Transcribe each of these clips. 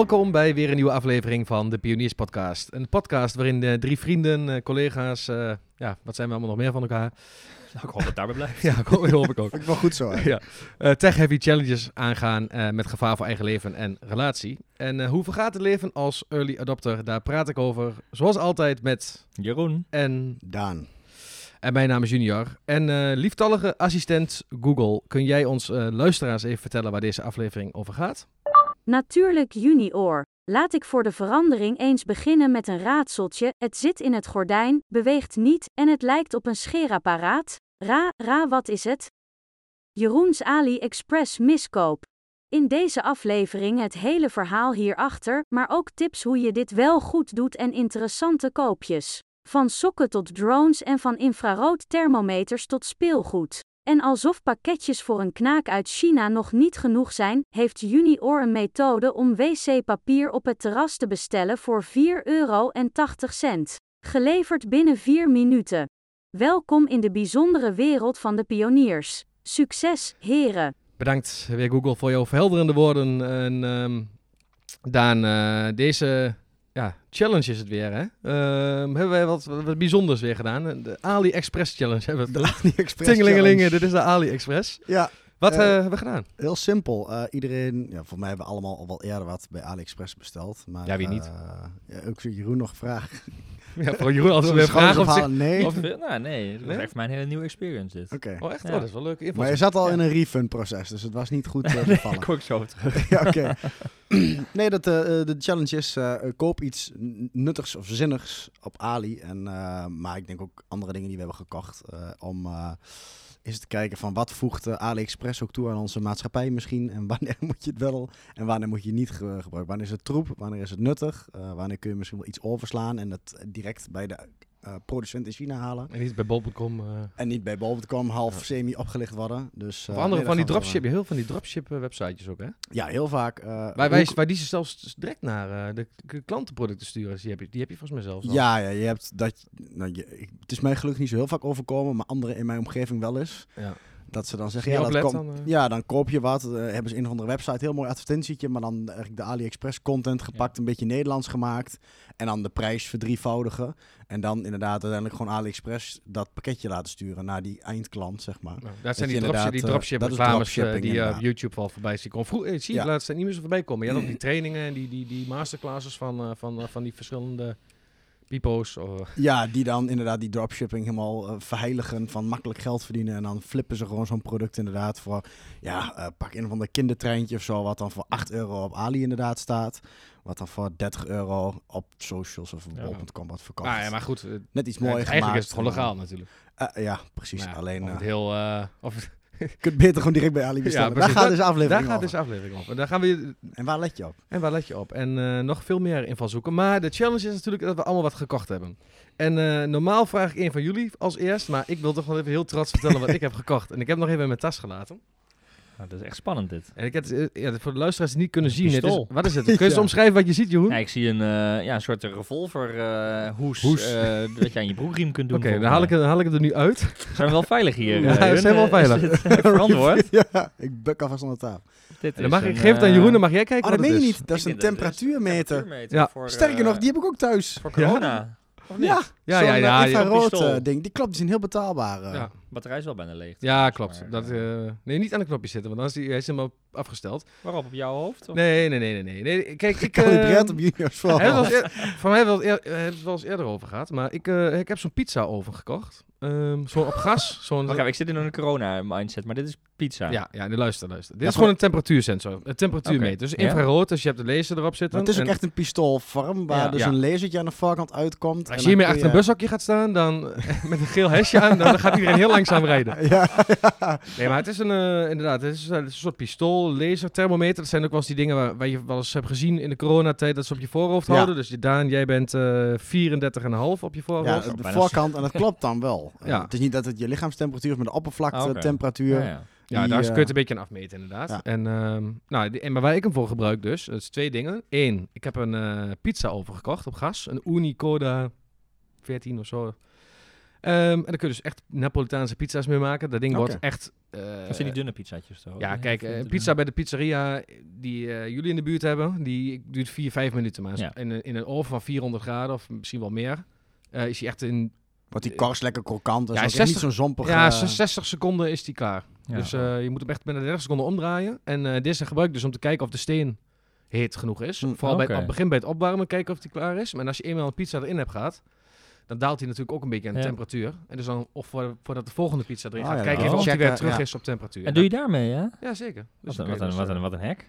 Welkom bij weer een nieuwe aflevering van de Pioniers Podcast. Een podcast waarin uh, drie vrienden, uh, collega's, uh, ja, wat zijn we allemaal nog meer van elkaar? Nou, ik hoop dat het daarbij blijft. ja, dat hoop ik ook. Vind ik wel goed zo. ja. Tech-heavy challenges aangaan met gevaar voor eigen leven en relatie. En hoe vergaat het leven als early adopter? Daar praat ik over, zoals altijd, met Jeroen en Daan. En mijn naam is Junior. En uh, lieftallige assistent Google, kun jij ons uh, luisteraars even vertellen waar deze aflevering over gaat? Natuurlijk Junior. Laat ik voor de verandering eens beginnen met een raadseltje. Het zit in het gordijn, beweegt niet en het lijkt op een scheerapparaat. Ra, ra, wat is het? Jeroens AliExpress miskoop. In deze aflevering het hele verhaal hierachter, maar ook tips hoe je dit wel goed doet en interessante koopjes. Van sokken tot drones en van infrarood thermometers tot speelgoed. En alsof pakketjes voor een knaak uit China nog niet genoeg zijn, heeft Junior een methode om wc-papier op het terras te bestellen voor 4,80 euro. Geleverd binnen 4 minuten. Welkom in de bijzondere wereld van de pioniers. Succes, heren. Bedankt weer Google voor jouw verhelderende woorden. En um, Daan, uh, deze ja, challenge is het weer, hè? Uh, hebben wij wat, wat bijzonders weer gedaan. De AliExpress Challenge hebben we. De AliExpress Tingelingelingen, dit is de AliExpress. Ja. Wat uh, hebben we gedaan? Heel simpel. Uh, iedereen, ja, voor mij hebben we allemaal al wel eerder wat bij AliExpress besteld. Maar, ja, wie niet? ja, ook Jeroen nog gevraagd. Ja, voor Jeroen altijd weer vragen of zich... Nee. Of, nou, nee, het was echt voor mij een hele nieuwe experience dit. Oké. Okay. Oh, echt? Ja. Oh, dat is wel leuk. Maar je zat al ja. in een refund proces, dus het was niet goed uh, nee, ik zo terug. ja, oké. nee, dat, uh, de challenge is, uh, koop iets nuttigs of zinnigs op Ali. En, maar ik denk ook andere dingen die we hebben gekocht om is te kijken van wat voegt AliExpress ook toe aan onze maatschappij misschien. En wanneer moet je het wel en wanneer moet je het niet ge gebruiken. Wanneer is het troep, wanneer is het nuttig. Uh, wanneer kun je misschien wel iets overslaan en het direct bij de uh, producent in China halen. En niet bij bol.com. Uh... En niet bij bol.com half ja. semi opgelicht worden. Dus, of andere nee, van die dropship, heel van die dropship websitejes ook hè? Ja, heel vaak. waar, wij, waar die ze zelfs direct naar de klantenproducten sturen. Dus die heb je, die heb je volgens mij zelfs al. Ja, ja, je hebt dat. Nou, je, het is mij gelukkig niet zo heel vaak overkomen, maar anderen in mijn omgeving wel eens. Ja. Dat ze dan zeggen, ja, dat kom, dan, uh... ja, dan koop je wat. Uh, hebben ze een of andere website, heel mooi advertentietje, maar dan eigenlijk de AliExpress content gepakt, ja. een beetje Nederlands gemaakt. En dan de prijs verdrievoudigen. En dan inderdaad uiteindelijk gewoon AliExpress dat pakketje laten sturen naar die eindklant, zeg maar. Nou, dat zijn die, dropship, die dropship reclames uh, die op YouTube al voorbij zien komen. Vroeg, zie je ja. laatst niet meer zo voorbij komen. Je had ook die trainingen en die, die, die masterclasses van, van, van die verschillende pipo's. Of... Ja, die dan inderdaad die dropshipping helemaal uh, verheiligen van makkelijk geld verdienen. En dan flippen ze gewoon zo'n product inderdaad voor, ja, uh, pak een van de kindertreintje of zo, wat dan voor 8 euro op Ali inderdaad staat. Wat dan voor 30 euro op socials of Ja. bol.com wordt verkocht. Ah, ja, maar goed. uh, Net iets mooier Eigenlijk gemaakt. is het gewoon legaal natuurlijk. Ja, precies. Ja, Alleen, of het heel... of, je kunt beter gewoon direct bij Ali bestellen. daar gaat deze aflevering daar gaat deze aflevering op. En daar gaan we... En waar let je op? En waar let je op? En uh, nog veel meer invalshoeken. Maar de challenge is natuurlijk dat we allemaal wat gekocht hebben. En uh, normaal vraag ik een van jullie als eerst. Maar ik wil toch wel even heel trots vertellen wat ik heb gekocht. En ik heb nog even in mijn tas gelaten. Nou, dat is echt spannend dit. En ik heb, ja, voor de luisteraars die niet kunnen zien. Het is, Pistool. wat is het? Kun je eens ja. omschrijven wat je ziet, Jeroen? Ja, ik zie een, uh, ja, een soort revolver uh, hoes, dat je aan je broekriem kunt doen. Oké, okay, dan, haal ik, dan haal ik het er nu uit. Zijn we wel veilig hier? ja, we zijn wel veilig. Verantwoord? ja, ik buk alvast aan de tafel. Dit dan mag ik, geef het aan Jeroen, dan mag jij kijken oh, wat dat meen is. je niet. Dat is een temperatuurmeter. temperatuurmeter ja. voor, Sterker nog, die heb ik ook thuis. Voor corona. Ja, ja, ja, ja, infrarood ding. Die klopt, die zijn heel betaalbaar. Uh. Batterij is wel bijna leeg. Ja, klopt. Maar, dat, uh, nee, niet aan de knopje zitten, want dan is die, hij is helemaal afgesteld. Waarop? Op jouw hoofd? Of? Nee, nee, nee, nee, nee. nee. Kijk, ik... Calibreerd op juniors vooral. Van mij hebben we het wel eens eerder over gehad, maar ik, uh, ik heb zo'n pizza oven gekocht. Um, zo op gas. Zo'n Wacht, ik zit in een corona-mindset, maar dit is pizza. Ja, ja luister, luister. Dit ja, is gewoon een temperatuursensor, een temperatuurmeter. Okay. Dus infrarood, dus je hebt de laser erop zitten. Maar het is ook echt een pistoolvorm, waar ja. dus ja. een lasertje aan de voorkant uitkomt. Als je hiermee achter een bushokje gaat staan, dan met een geel hesje aan, dan gaat iedereen heel langzaam rijden. Ja, Nee, maar het is een, uh, inderdaad, het is, een, het is een soort pistool, laser, thermometer. Dat zijn ook wel eens die dingen waar, waar je wel eens hebt gezien in de coronatijd, dat ze op je voorhoofd houden. Dus Daan, jij bent uh, 34,5 op je voorhoofd. Ja, de voorkant, en dat klopt dan wel. Ja. Het is niet dat het je lichaamstemperatuur is, maar de oppervlaktetemperatuur. Okay. ja, ja. Ja, daar kun je het een beetje aan afmeten, inderdaad. Ja. En, um, nou, die, en, maar waar ik hem voor gebruik dus, dat is twee dingen. Eén, ik heb een uh, pizza oven gekocht op gas. Een Unicoda 14 of zo. Ehm, en dan kun je dus echt Napolitaanse pizza's mee maken. Dat ding wordt echt... eh, Dat zijn die dunne pizzaatjes toch? ja, kijk, eh, pizza bij de pizzeria die eh, jullie in de buurt hebben, die duurt 4, 5 minuten. Maar Ja. in, een, in een oven van 400 graden, of misschien wel meer, eh, is die echt in Wordt die korst lekker krokant. Dus Ja, ja, ook echt 60 niet zo'n zompig... ja, eh, 60 seconden is die klaar. Ja. Dus eh, je moet hem echt binnen 30 seconden omdraaien. En eh deze gebruik ik dus om te kijken of de steen heet genoeg is. Hm, Vooral bij het begin bij het opwarmen, kijken of die klaar is. Maar als je eenmaal een pizza erin hebt gehad, dan daalt hij natuurlijk ook een beetje aan Ja. temperatuur. En dus dan, of voor, voordat de volgende pizza erin Oh, gaat, ja, dan even of die weer terug ja. is op temperatuur. En doe je daarmee, hè? Ja, zeker. Dus Wat, een, wat, een, dus, wat, een, eh, wat een hack.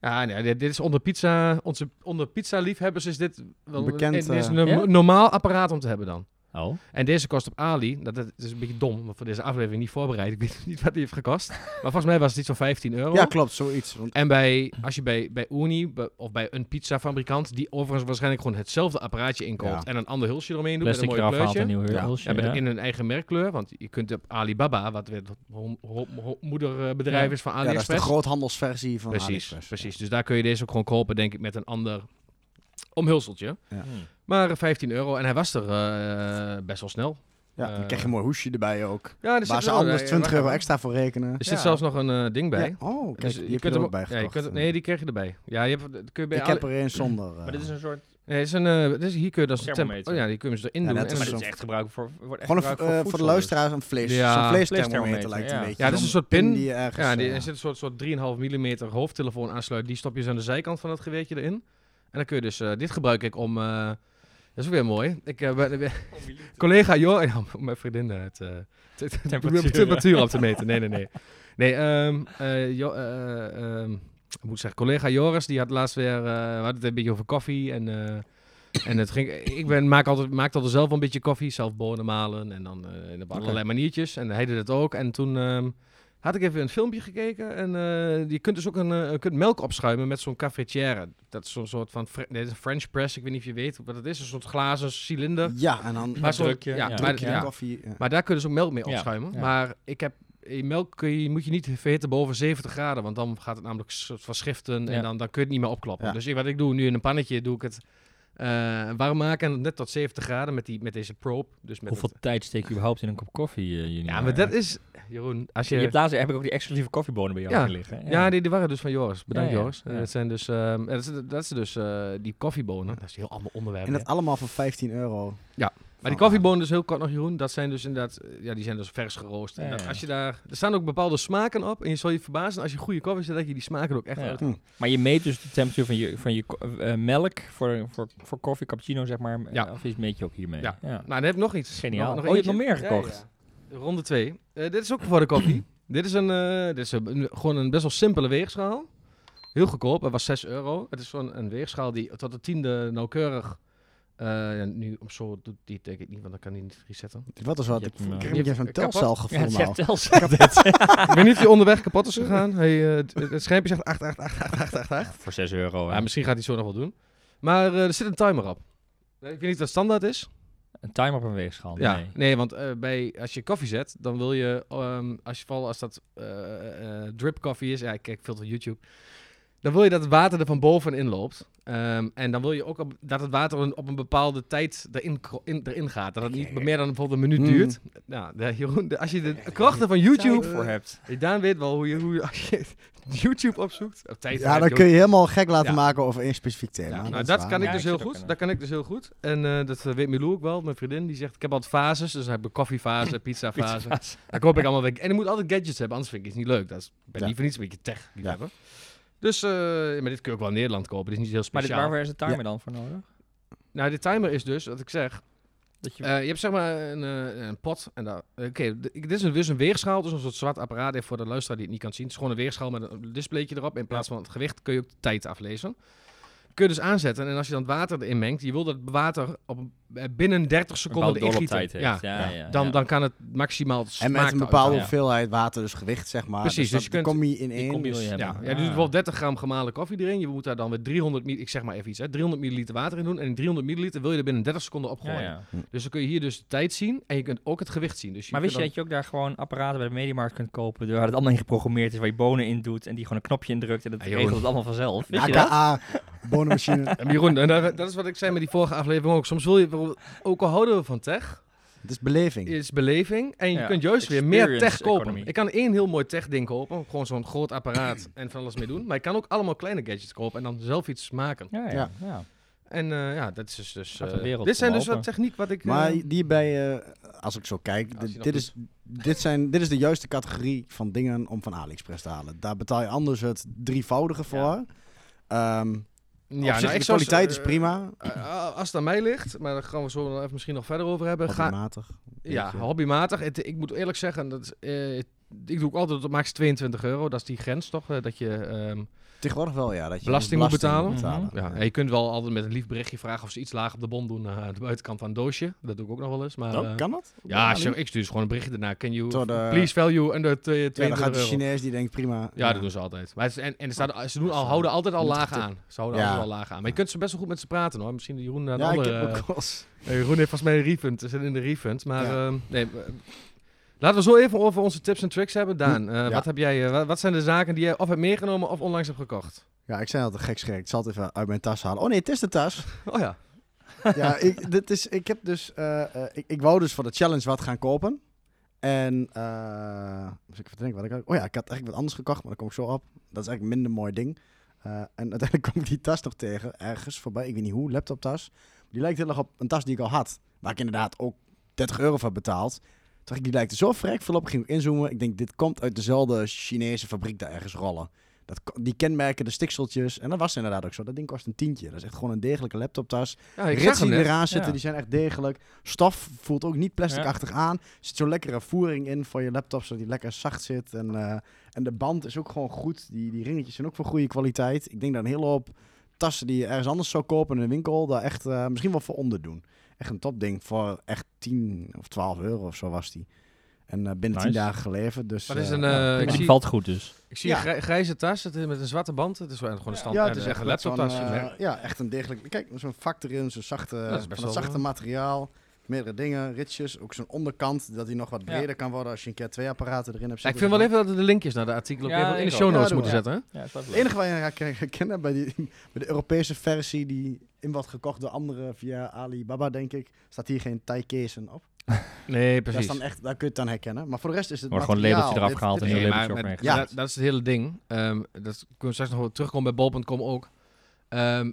Ja, nee, dit, dit is onder pizza, onze, onder pizza liefhebbers is dit wel Bekend, dit is eh, een Ja? normaal apparaat om te hebben dan. Oh. En deze kost op Ali, dat, dat is een beetje dom, want voor deze aflevering niet voorbereid. Ik weet niet wat die heeft gekost. Maar volgens mij was het iets van 15 euro. Ja, klopt, zoiets. Want, En bij, als je bij, bij Uni of bij een pizzafabrikant, die overigens waarschijnlijk gewoon hetzelfde apparaatje inkoopt Ja. en een ander hulsje eromheen doet Plastic met een mooi kleurtje. nieuw Ja. hulsje. Ja, een, in een eigen merkkleur, want je kunt op Alibaba, wat weer het moederbedrijf Ja. is van ja, dat is de AliExpress. groothandelsversie van precies, AliExpress. precies. Dus daar kun je deze ook gewoon kopen, denk ik, met een ander omhulseltje. Hmm. Maar eh, 15 euro en hij was er eh, best wel snel. Ja, Eh, dan krijg je een mooi hoesje erbij ook. Ja, er Waar ze wel- anders eh, 20 wacht euro extra voor rekenen. Er zit Ja. zelfs nog een eh, ding bij. Ja, Oh, kijk, Dus die je kunt er hem ook bij ja, je gekocht. kunt, Nee, die kreeg je erbij. Ja, je hebt, dat kun je bij Ik alle- heb er een zonder. eh, Maar dit is een soort... Nee, is een, eh, dit is, hier kun je dat een temp- Thermometer. Oh ja, die kun je dus erin Ja, doen. dit is echt gebruikt voor... Wordt echt Gewoon een, gebruikt eh, voor, de luisteraars een vlees. Ja, vleesthermometer lijkt ja. een beetje. Ja, dat is een soort pin. die ja, eh, er zit een soort, soort 3,5 mm hoofdtelefoon aansluit. Die stop je zo aan de zijkant van het geweertje erin. En dan kun je dus... eh, dit gebruik ik om... eh, dat is ook weer mooi. Ik, ben- ben- collega Jor... Ja, om mijn vriendin het, te- te- Temperatuur. de temperatuur op te meten. Nee, nee, nee. Nee, ehm eh, Jo- eh, ehm, ik moet zeggen, collega Joris, die had laatst weer... we hadden het een beetje over koffie en... en het ging, ik ben, maak altijd, maak altijd zelf wel een beetje koffie, zelf bonen malen en dan op allerlei maniertjes. En hij deed het ook. En toen ehm, had ik even een filmpje gekeken en eh, je kunt dus ook een, eh, je kunt melk opschuimen met zo'n cafetière. Dat is zo'n soort van, nee, dat is een French press, ik weet niet of je weet wat het is. Een soort glazen cilinder. Ja, en dan Maar zo'n- drukje, ja, ja. maar, druk je ja. koffie. ja. maar daar kun je dus ook melk mee opschuimen. ja. Maar ik heb, eh, melk kun je, moet je niet verhitten boven 70 graden, want dan gaat het namelijk soort van schiften Ja. en dan, dan kun je het niet meer opklappen. Ja. Dus ik- wat ik doe nu in een pannetje, doe ik het warm maken en net tot 70 graden met, die, met deze probe. Dus met Hoeveel het- tijd steek je überhaupt in een kop koffie, uh, junior? ja, maar dat is, Jeroen, als Je je... hebt laatst heb ik ook die exclusieve koffiebonen bij jou Ja. liggen. Ja, die, die waren dus van Joris. Bedankt Ja, ja. Joris. Eh, Ja. dat zijn dus, ehm, dat is, dat is dus eh, die koffiebonen. Dat is heel allemaal onderwerpen. En dat allemaal voor 15 euro. Maar die koffiebonen, dus heel kort nog Jeroen, dat zijn dus inderdaad, eh, ja, die zijn dus vers geroost. En. Als je daar, er staan ook bepaalde smaken op en je zal je verbazen als je goede koffie zet dat je die smaken ook echt uit. Hm. Maar je meet dus de temperatuur van je, van je ko- eh, melk voor, voor, voor koffie, cappuccino, zeg maar. Ja. Eh, Of is meet je ook hiermee? Ja. ja. Nou, dan heb ik nog iets. Geniaal. Nog, Oh, je hebt nog meer gekocht? Ronde 2. dit is ook voor de koffie. dit is, een, eh, dit is een, gewoon een best wel simpele weegschaal. Heel goedkoop, het was 6 euro. Het is gewoon een weegschaal die tot de tiende nauwkeurig... eh, ja, nu op zo doet die denk ik niet, want dan kan hij niet resetten. Wat is wat? Je Ik hebt hem, ik eh, heb je een telcel gevoel Ja, nou. dit. ik weet niet of hij onderweg kapot is gegaan. Hij, eh, het, schermpje zegt 8, 8, 8, 8, 8, 8, 8. Voor 6 euro. Ja, misschien gaat hij zo nog wel doen. Maar eh, er zit een timer op. Ik weet niet of dat standaard is. Een timer op een weegschaal. Ja, Nee. nee, want eh, bij, als je koffie zet, dan wil je, ehm, als je vooral als dat eh, eh, drip koffie is, ja, ik kijk veel van YouTube, dan wil je dat het water er van bovenin loopt. Ehm, en dan wil je ook op, dat het water een- op een bepaalde tijd erin, in, erin gaat. Dat het niet meer dan bijvoorbeeld een minuut Mm. duurt. Nou, de, Jeroen, de- als je de krachten van YouTube voor hebt. Je Daan weet wel hoe je, hoe je, als je YouTube opzoekt. Of tijd Ja, dan kun je helemaal gek laten Ja. maken over één specifiek thema. Ja, nou, dat, kan ik Ja, dus heel goed. Dat kan ik dus heel goed. En eh, dat eh, weet Milou ook wel, mijn vriendin. Die zegt, ik heb altijd fases. Dus dan heb ik koffiefase, pizzafase. Dan koop ik allemaal weg. En ik moet altijd gadgets hebben, anders vind ik het niet leuk. Dat is, ik ben Ja. liever niet zo'n beetje tech liefhebber. Dus, eh, maar dit kun je ook wel in Nederland kopen. Dit is niet heel Maar dit, speciaal. waarvoor is de timer Ja. dan voor nodig? Nou, de timer is dus, wat ik zeg, Dat je... Eh, je hebt zeg maar een, eh, een pot. en daar- Oké, dit is een, dus een weegschaal. Dus een soort zwart apparaat. Even voor de luisteraar die het niet kan zien. Het is gewoon een weegschaal met een displaytje erop. In plaats van het gewicht kun je ook de tijd aflezen. Kun je dus aanzetten. En als je dan het water erin mengt. Je wil dat het water op, een- eh, binnen 30 seconden bepaalde erin gieten. heeft. Ja, Ja, ja, dan, ja. dan kan het maximaal En met een bepaalde hoeveelheid water, dus gewicht, zeg maar. Precies, Dus, dus je kunt- kom je in één. dus- je hebben. Ja, ja, dus bijvoorbeeld 30 gram gemalen koffie erin. Je moet daar dan weer 300 ml, ik zeg maar even iets, hè, 300 milliliter water in doen. En in 300 milliliter wil je er binnen 30 seconden opgooien. Ja, ja. Dus dan kun je hier dus de tijd zien en je kunt ook het gewicht zien. Dus je Maar wist je dat je ook daar gewoon apparaten bij de Mediamarkt kunt kopen waar het allemaal in geprogrammeerd is, waar je bonen in doet en die gewoon een knopje indrukt en dat regelt het allemaal vanzelf? Wist je dat? Bonenmachine. En Jeroen, en daar- dat is wat ik zei met die vorige aflevering ook. Soms wil je, ook al houden we van tech, Het is beleving. is beleving. En je Ja, kunt juist weer meer tech kopen. economy. Ik kan één heel mooi tech ding kopen. Gewoon zo'n groot apparaat en van alles mee doen. Maar ik kan ook allemaal kleine gadgets kopen en dan zelf iets maken. Ja, ja. Ja. En eh, ja, dat is dus... dus eh, wereld dit zijn dus wat techniek wat ik... eh, Maar die bij, eh, als ik zo kijk, dit, is, dit, zijn, dit is de juiste categorie van dingen om van AliExpress te halen. Daar betaal je anders het drievoudige voor. Ehm ja, nou, de kwaliteit is eh, prima. eh, als het aan mij ligt, maar daar gaan we zo even misschien nog verder over hebben. Ga, Hobbymatig. ja, hobbymatig. Het, ik moet eerlijk zeggen, dat, eh, ik doe ook altijd tot max 22 euro. Dat is die grens toch? eh, dat je... ehm, Tegenwoordig wel, ja. Dat je Belasting moet betalen? Mhm. Ja, en je kunt wel altijd met een lief berichtje vragen of ze iets lager op de bon doen naar de buitenkant van een doosje. Dat doe ik ook nog wel eens. Maar, Oh, eh, kan dat? ja, je- ik stuur dus gewoon een berichtje daarna. Can you please value under twee- Ja, 22 dan gaat de? Chinees die denkt prima. Ja, dat doen ze altijd. Maar het is- en en er staat, ze doen al, houden altijd al laag aan. Ze houden Ja. altijd al laag aan. Maar je kunt ze best wel goed met ze praten hoor. Misschien Jeroen naar de Ja, ik andere... eh, eh, Jeroen heeft volgens mij een refund. Ze zit in de refund. Maar Ja. nee, eh, laten we zo even over onze tips en tricks hebben. Daan, eh, Ja. wat, heb jij, eh, wat, zijn de zaken die jij of hebt meegenomen of onlangs hebt gekocht? Ja, ik zei altijd gek schrik. Ik zal het even uit mijn tas halen. Oh nee, het is de tas. Oh ja. ja, ik, dit is, ik heb dus, eh, eh, ik, ik wou dus voor de challenge wat gaan kopen. En, eh dus ik even denken, wat ik had- Oh ja, ik had eigenlijk wat anders gekocht, maar daar kom ik zo op. Dat is eigenlijk een minder mooi ding. Eh, en uiteindelijk kwam ik die tas nog tegen, ergens voorbij. Ik weet niet hoe, laptoptas. Die lijkt heel erg op een tas die ik al had. Waar ik inderdaad ook 30 euro voor betaald. Dacht ik, die lijkt er zo vrek veel op. Ik ging ook inzoomen. Ik denk, dit komt uit dezelfde Chinese fabriek daar ergens rollen. Dat, die kenmerken, de stikseltjes. En dat was inderdaad ook zo. Dat ding kost een tientje. Dat is echt gewoon een degelijke laptoptas. ja ik Rits die eraan zitten, Ja. die zijn echt degelijk. Stof voelt ook niet plasticachtig aan. Er zit zo'n lekkere voering in voor je laptop, zodat die lekker zacht zit. En, eh, en de band is ook gewoon goed. Die, die ringetjes zijn ook van goede kwaliteit. Ik denk dat een hele hoop tassen die je ergens anders zou kopen in een winkel, daar echt eh, misschien wel voor onder doen. Echt een topding voor echt 10 of 12 euro of zo was die. En eh, binnen 10 Nice. dagen geleverd. Dus, Wat is eh, een, eh, ik Die zie- valt goed dus. Ik zie Ja. een grij- grijze tas het is met een zwarte band. Het is wel gewoon een stand. Ja, het is echt een laptoptas. ja, echt een degelijk. Kijk, zo'n vak erin, zo'n zachte, van zachte materiaal. Meerdere dingen, ritjes. Ook zo'n onderkant, dat hij nog wat Ja. breder kan worden als je een keer twee apparaten erin hebt Ja, ik vind wel even dat we de linkjes naar de artikelen ook Ja, even in de show notes Ja, moeten zetten. hè? Het enige waar je kan herkennen bij, die, bij de Europese versie die in wordt gekocht door anderen via Alibaba, denk ik, staat hier geen Thai Kezen op. Nee, Dat precies. is dan echt, daar kun je het dan herkennen. Maar voor de rest is het Wordt gewoon een labeltje eraf gehaald dit en is- een labeltje maar op met- Ja. dat, dat is het hele ding. Ehm, dat kunnen we straks nog wel terugkomen bij bol.com ook. Ehm,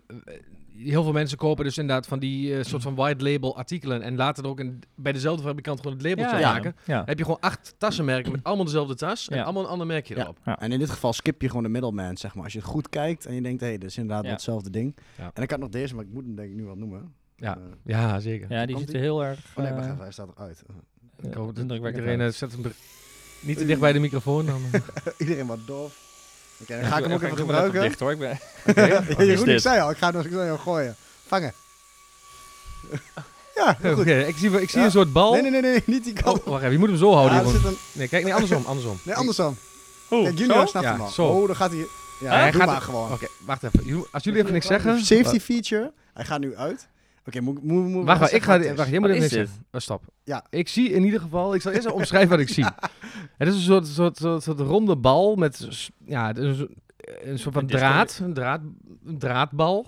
heel veel mensen kopen dus inderdaad van die eh, soort van white label artikelen en laten er ook in, bij dezelfde fabrikant gewoon het labeltje ja, maken. Ja. Dan heb je gewoon acht tassenmerken met allemaal dezelfde tas en Ja. allemaal een ander merkje Ja. erop. En in dit geval skip je gewoon de middleman, zeg maar. Als je het goed kijkt en je denkt, hé, hey, dit is inderdaad hetzelfde ding. Ja. En ik had nog deze, maar ik moet hem denk ik nu wel noemen. Ja, Eh, ja zeker. Ja, die Komt zitten heel erg... oh nee, wacht eh, even, hij staat eruit. Ik hoop dat iedereen zet hem er niet te dicht bij de microfoon. Dan. Iedereen wat doof. Dan Ja, ga ik hem ook even gebruiken. dicht, hoor. Ik ben... Is Jeroen, ik zei al, ik ga hem ik hem gooien. Vangen. ja, goed. ik zie, ik zie Ja. een soort bal. Nee, nee, nee, nee, niet die kant. Oh, wacht even, je moet hem zo houden. Ja, er Jeroen. zit een, Nee, kijk, nee, andersom, andersom. nee, andersom. Oeh, Kijk, Junior snapt hem al. zo. Oh, dan gaat hij... Ja, hij doe gaat maar gewoon. Oké, wacht even. Als jullie even niks zeggen... Safety feature. Hij gaat nu uit. Oké, moet, moet, moet Wacht, ik ga, wacht, jij moet even zeggen. Oh, stop. Ja. Ik zie in ieder geval, ik zal eerst even omschrijven wat ik zie. Het is een soort, soort, soort, soort ronde bal met, ja, het is een, een soort van draad, een, draad, een draadbal.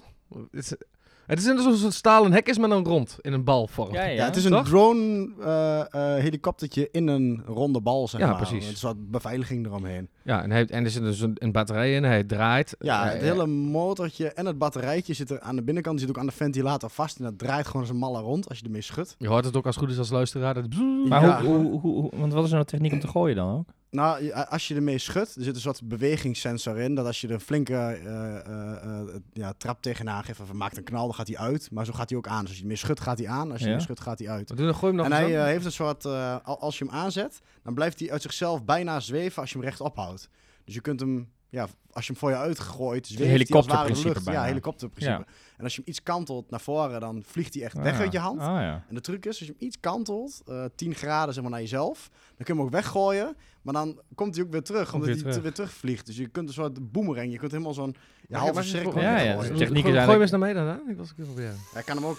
Het is, het is een soort soort stalen hek is met een rond in een balvorm. Ja, ja. het is een toch? drone eh, eh, helikoptertje in een ronde bal, zeg Ja, maar. precies. Het is wat beveiliging eromheen. Ja, en, hij, en er zit dus een, een batterij in, hij draait. Ja, Eh, het hele motortje en het batterijtje zit er aan de binnenkant. Die zit ook aan de ventilator vast. En dat draait gewoon als een malle rond als je ermee schudt. Je hoort het ook als het goed is als luisteraar. Dat Maar Ja. hoe, hoe, hoe, hoe- want wat is nou de techniek om te gooien dan ook? Nou, als je ermee schudt, er zit een soort bewegingssensor in. Dat als je er een flinke eh, eh, eh, ja, trap tegenaan geeft of maakt een knal, dan gaat hij uit. Maar zo gaat hij ook aan. Dus als je ermee schudt, gaat hij aan. Als je Ja. ermee schudt, gaat hij uit. We? Gooi hem nog En hij heeft een soort, al- als je hem aanzet, dan blijft hij uit zichzelf bijna zweven als je hem rechtop houdt. Dus je kunt hem, ja, als je hem voor je uitgooit, zweeft in de helikopterprincipe lucht. bijna. Ja, helikopterprincipe. Ja. En als je hem iets kantelt naar voren, dan vliegt hij echt weg Ah, uit je hand. Ah ja. En de truc is, als je hem iets kantelt, eh 10 graden zeg maar, naar jezelf, dan kun je hem ook weggooien. Maar dan komt hij ook weer terug, Komt omdat weer hij terug. te- weer terugvliegt. Dus je kunt een soort boomerang, je kunt helemaal zo'n ja, halve cirkel Ja, ja, weggooien. de Gooi- techniek is gooi hem eigenlijk- eens naar mij dan, hè? Ik was een keer proberen. Hij kan hem ook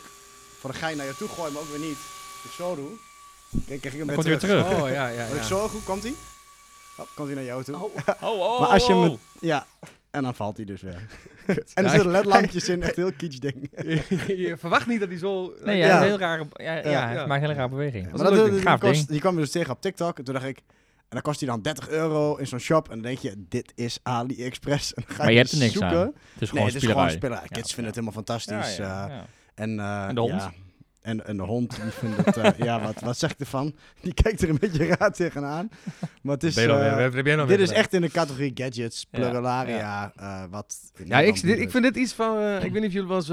voor de gein naar je toe gooien, maar ook weer niet. Als ik zo doe, kijk, krijg ik hem Dan weer terug. weer terug. Oh, ja, ja, Als ik ja. zo goed, komt hij? Oh, komt hij naar jou toe. Oh, oh, Maar als je hem, ja. En dan valt hij dus weer. En er zitten ledlampjes in, echt heel kitsch ding. je, je verwacht niet dat hij zo... Nee, ja, heel rare, ja, ja, maakt een hele rare beweging. Maar dat, dat- die, Gaaf kost, ding. die kwam dus tegen op TikTok. En toen dacht ik... En dan kost hij dan 30 euro in zo'n shop. En dan denk je, dit is AliExpress. En dan ga Maar je hebt er niks zoeken. aan. Het is Nee, gewoon het is gewoon spielerij. Kids vinden het helemaal fantastisch. Ja, ja, eh, ja. En, eh, En de hond? En, en de hond, die vindt het... eh, ja, wat, wat zeg ik ervan? Die kijkt er een beetje raar tegenaan. Maar het is... Eh, weer- dit weer is echt in de categorie gadgets, Ja, pluralaria, eh, wat... Ja, ik, dit, ik vind dit iets van... ik weet niet of jullie wel eens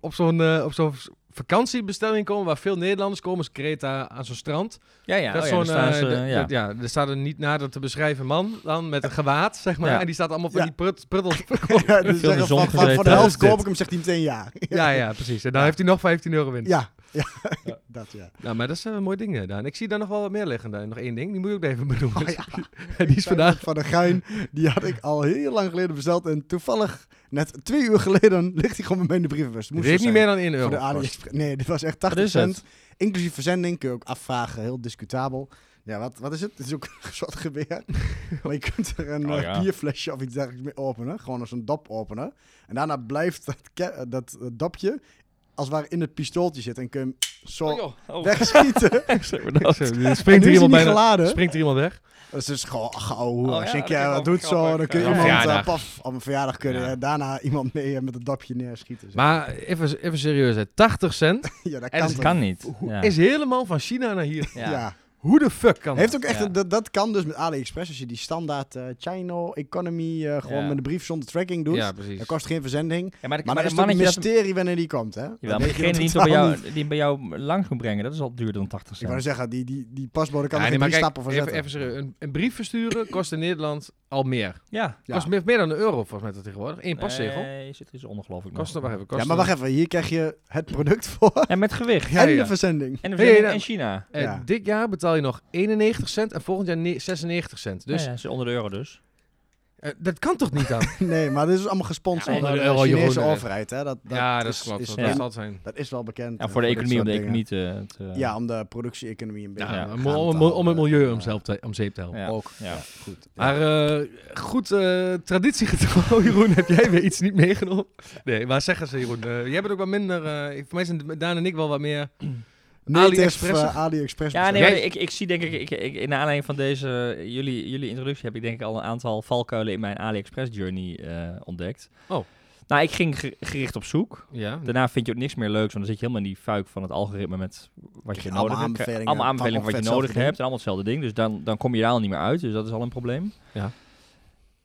op, zo'n op zo'n vakantiebestelling komen... waar veel Nederlanders komen, als Kreta, aan zo'n strand. Ja, ja. dat oh is ja, staan eh, ze, ja. ja, er staat een niet nader te beschrijven man dan met een gewaad, zeg maar. Ja. En die staat allemaal van Ja. die prut, pruttels. Ja, dus van, van, voor de helft is koop ik hem, zegt hij meteen ja. ja, ja, precies. En dan Ja. heeft hij nog 15 euro winst. Ja, ja. dat ja. Nou, maar dat is een mooi ding gedaan. Ik zie daar nog wel wat meer liggen. Daar. Nog één ding, die moet je ook even benoemen. Oh, ja. die is vandaag... Van de Guin, die had ik al heel lang geleden besteld. En toevallig, net twee uur geleden, ligt hij gewoon bij mij in de brievenbus. Moest heeft niet zijn. meer dan 1 euro. Voor de. Nee, dit was echt Wat 80 is het? cent. Inclusief verzending kun je ook afvragen. Heel discutabel. Ja, wat, wat is het? Het is ook een soort geweer. maar je kunt er een Oh, eh, ja. bierflesje of iets dergelijks mee openen. Gewoon als een dop openen. En daarna blijft dat, dat eh, dopje als ware in het pistooltje zitten. En kun je hem zo Oh, joh. Oh. wegschieten. Springt er iemand bijna... geladen. Springt er iemand weg? Dat is dus gewoon gauw. Oh, als ja, je dat wat doet zo, dan kun je Ja. iemand Verjaardag. eh, paf, op een verjaardag kunnen Ja. daarna iemand mee eh, met een dopje neerschieten. zeg. Maar even, even serieus, hè. 80 cent ja, dat En kan, dat kan niet. is helemaal van China naar hier. Ja. Hoe de fuck kan Heeft dat? ook echt, Ja. een- dat, dat kan dus met AliExpress. Als je die standaard eh Chino Economy eh, gewoon Ja. met een brief zonder tracking doet. Ja, precies. Dat kost geen verzending. Ja, maar, de, Maar, maar dan de is het ook een dat... mysterie wanneer die komt, hè? Jawel, maar degene die, bij jou, niet. die bij jou langs moet brengen, dat is al duurder dan 80 Ik wou zeggen, die, die, die pasbode kan Ja, er nee, geen maar drie kijk, stappen voor even, zetten. even serieus. Een, een brief versturen kost in Nederland al meer. Ja. Ja. Kost meer, meer dan een euro volgens mij dat tegenwoordig. Eén postzegel. Nee, zit er iets onder geloof ik Kost wacht even. Kost ja, maar wacht even. Hier krijg je het product voor En met gewicht. Ja, en ja. de verzending. En de verzending nou- in China. Ja. Dit jaar betaal je nog 91 cent en volgend jaar ne- 96 cent. Dus Dus, ja, ja, is onder de euro dus. Eh, dat kan toch niet dan? Nee, maar dit is allemaal gesponsord Ja, door de Chinese Jeroen, eh. overheid. Hè? Dat, dat ja, dat is, klopt. is- dat ja. zal het zijn. dat is wel bekend. Ja, eh, voor de economie, om de economie te... te Ja, om de productie-economie een beetje Ja, Ja. om, om, te om, om het houden. milieu om, zelf te, om zeep te helpen. Ja. Ook. Ja. goed. Ja. Maar eh, goed, eh traditiegetrouw, Jeroen, heb jij weer iets niet meegenomen? Nee, maar zeg eens, Jeroen. eh, jij bent ook wat minder... eh, voor mij zijn Daan en ik wel wat meer... AliExpress? eh, AliExpress. Ja, nee, maar ik, ik zie denk ik, ik, ik, in de aanleiding van deze, jullie, jullie introductie heb ik denk ik al een aantal valkuilen in mijn AliExpress journey eh, ontdekt. Oh. Nou, ik ging ge- gericht op zoek. Ja, Daarna vind je ook niks meer leuks, want dan zit je helemaal in die fuik van het algoritme met wat je nodig hebt. aanbevelingen allemaal aanbevelingen wat je nodig hebt en allemaal hetzelfde ding. Dus dan, dan kom je daar al niet meer uit, dus dat is al een probleem. Ja.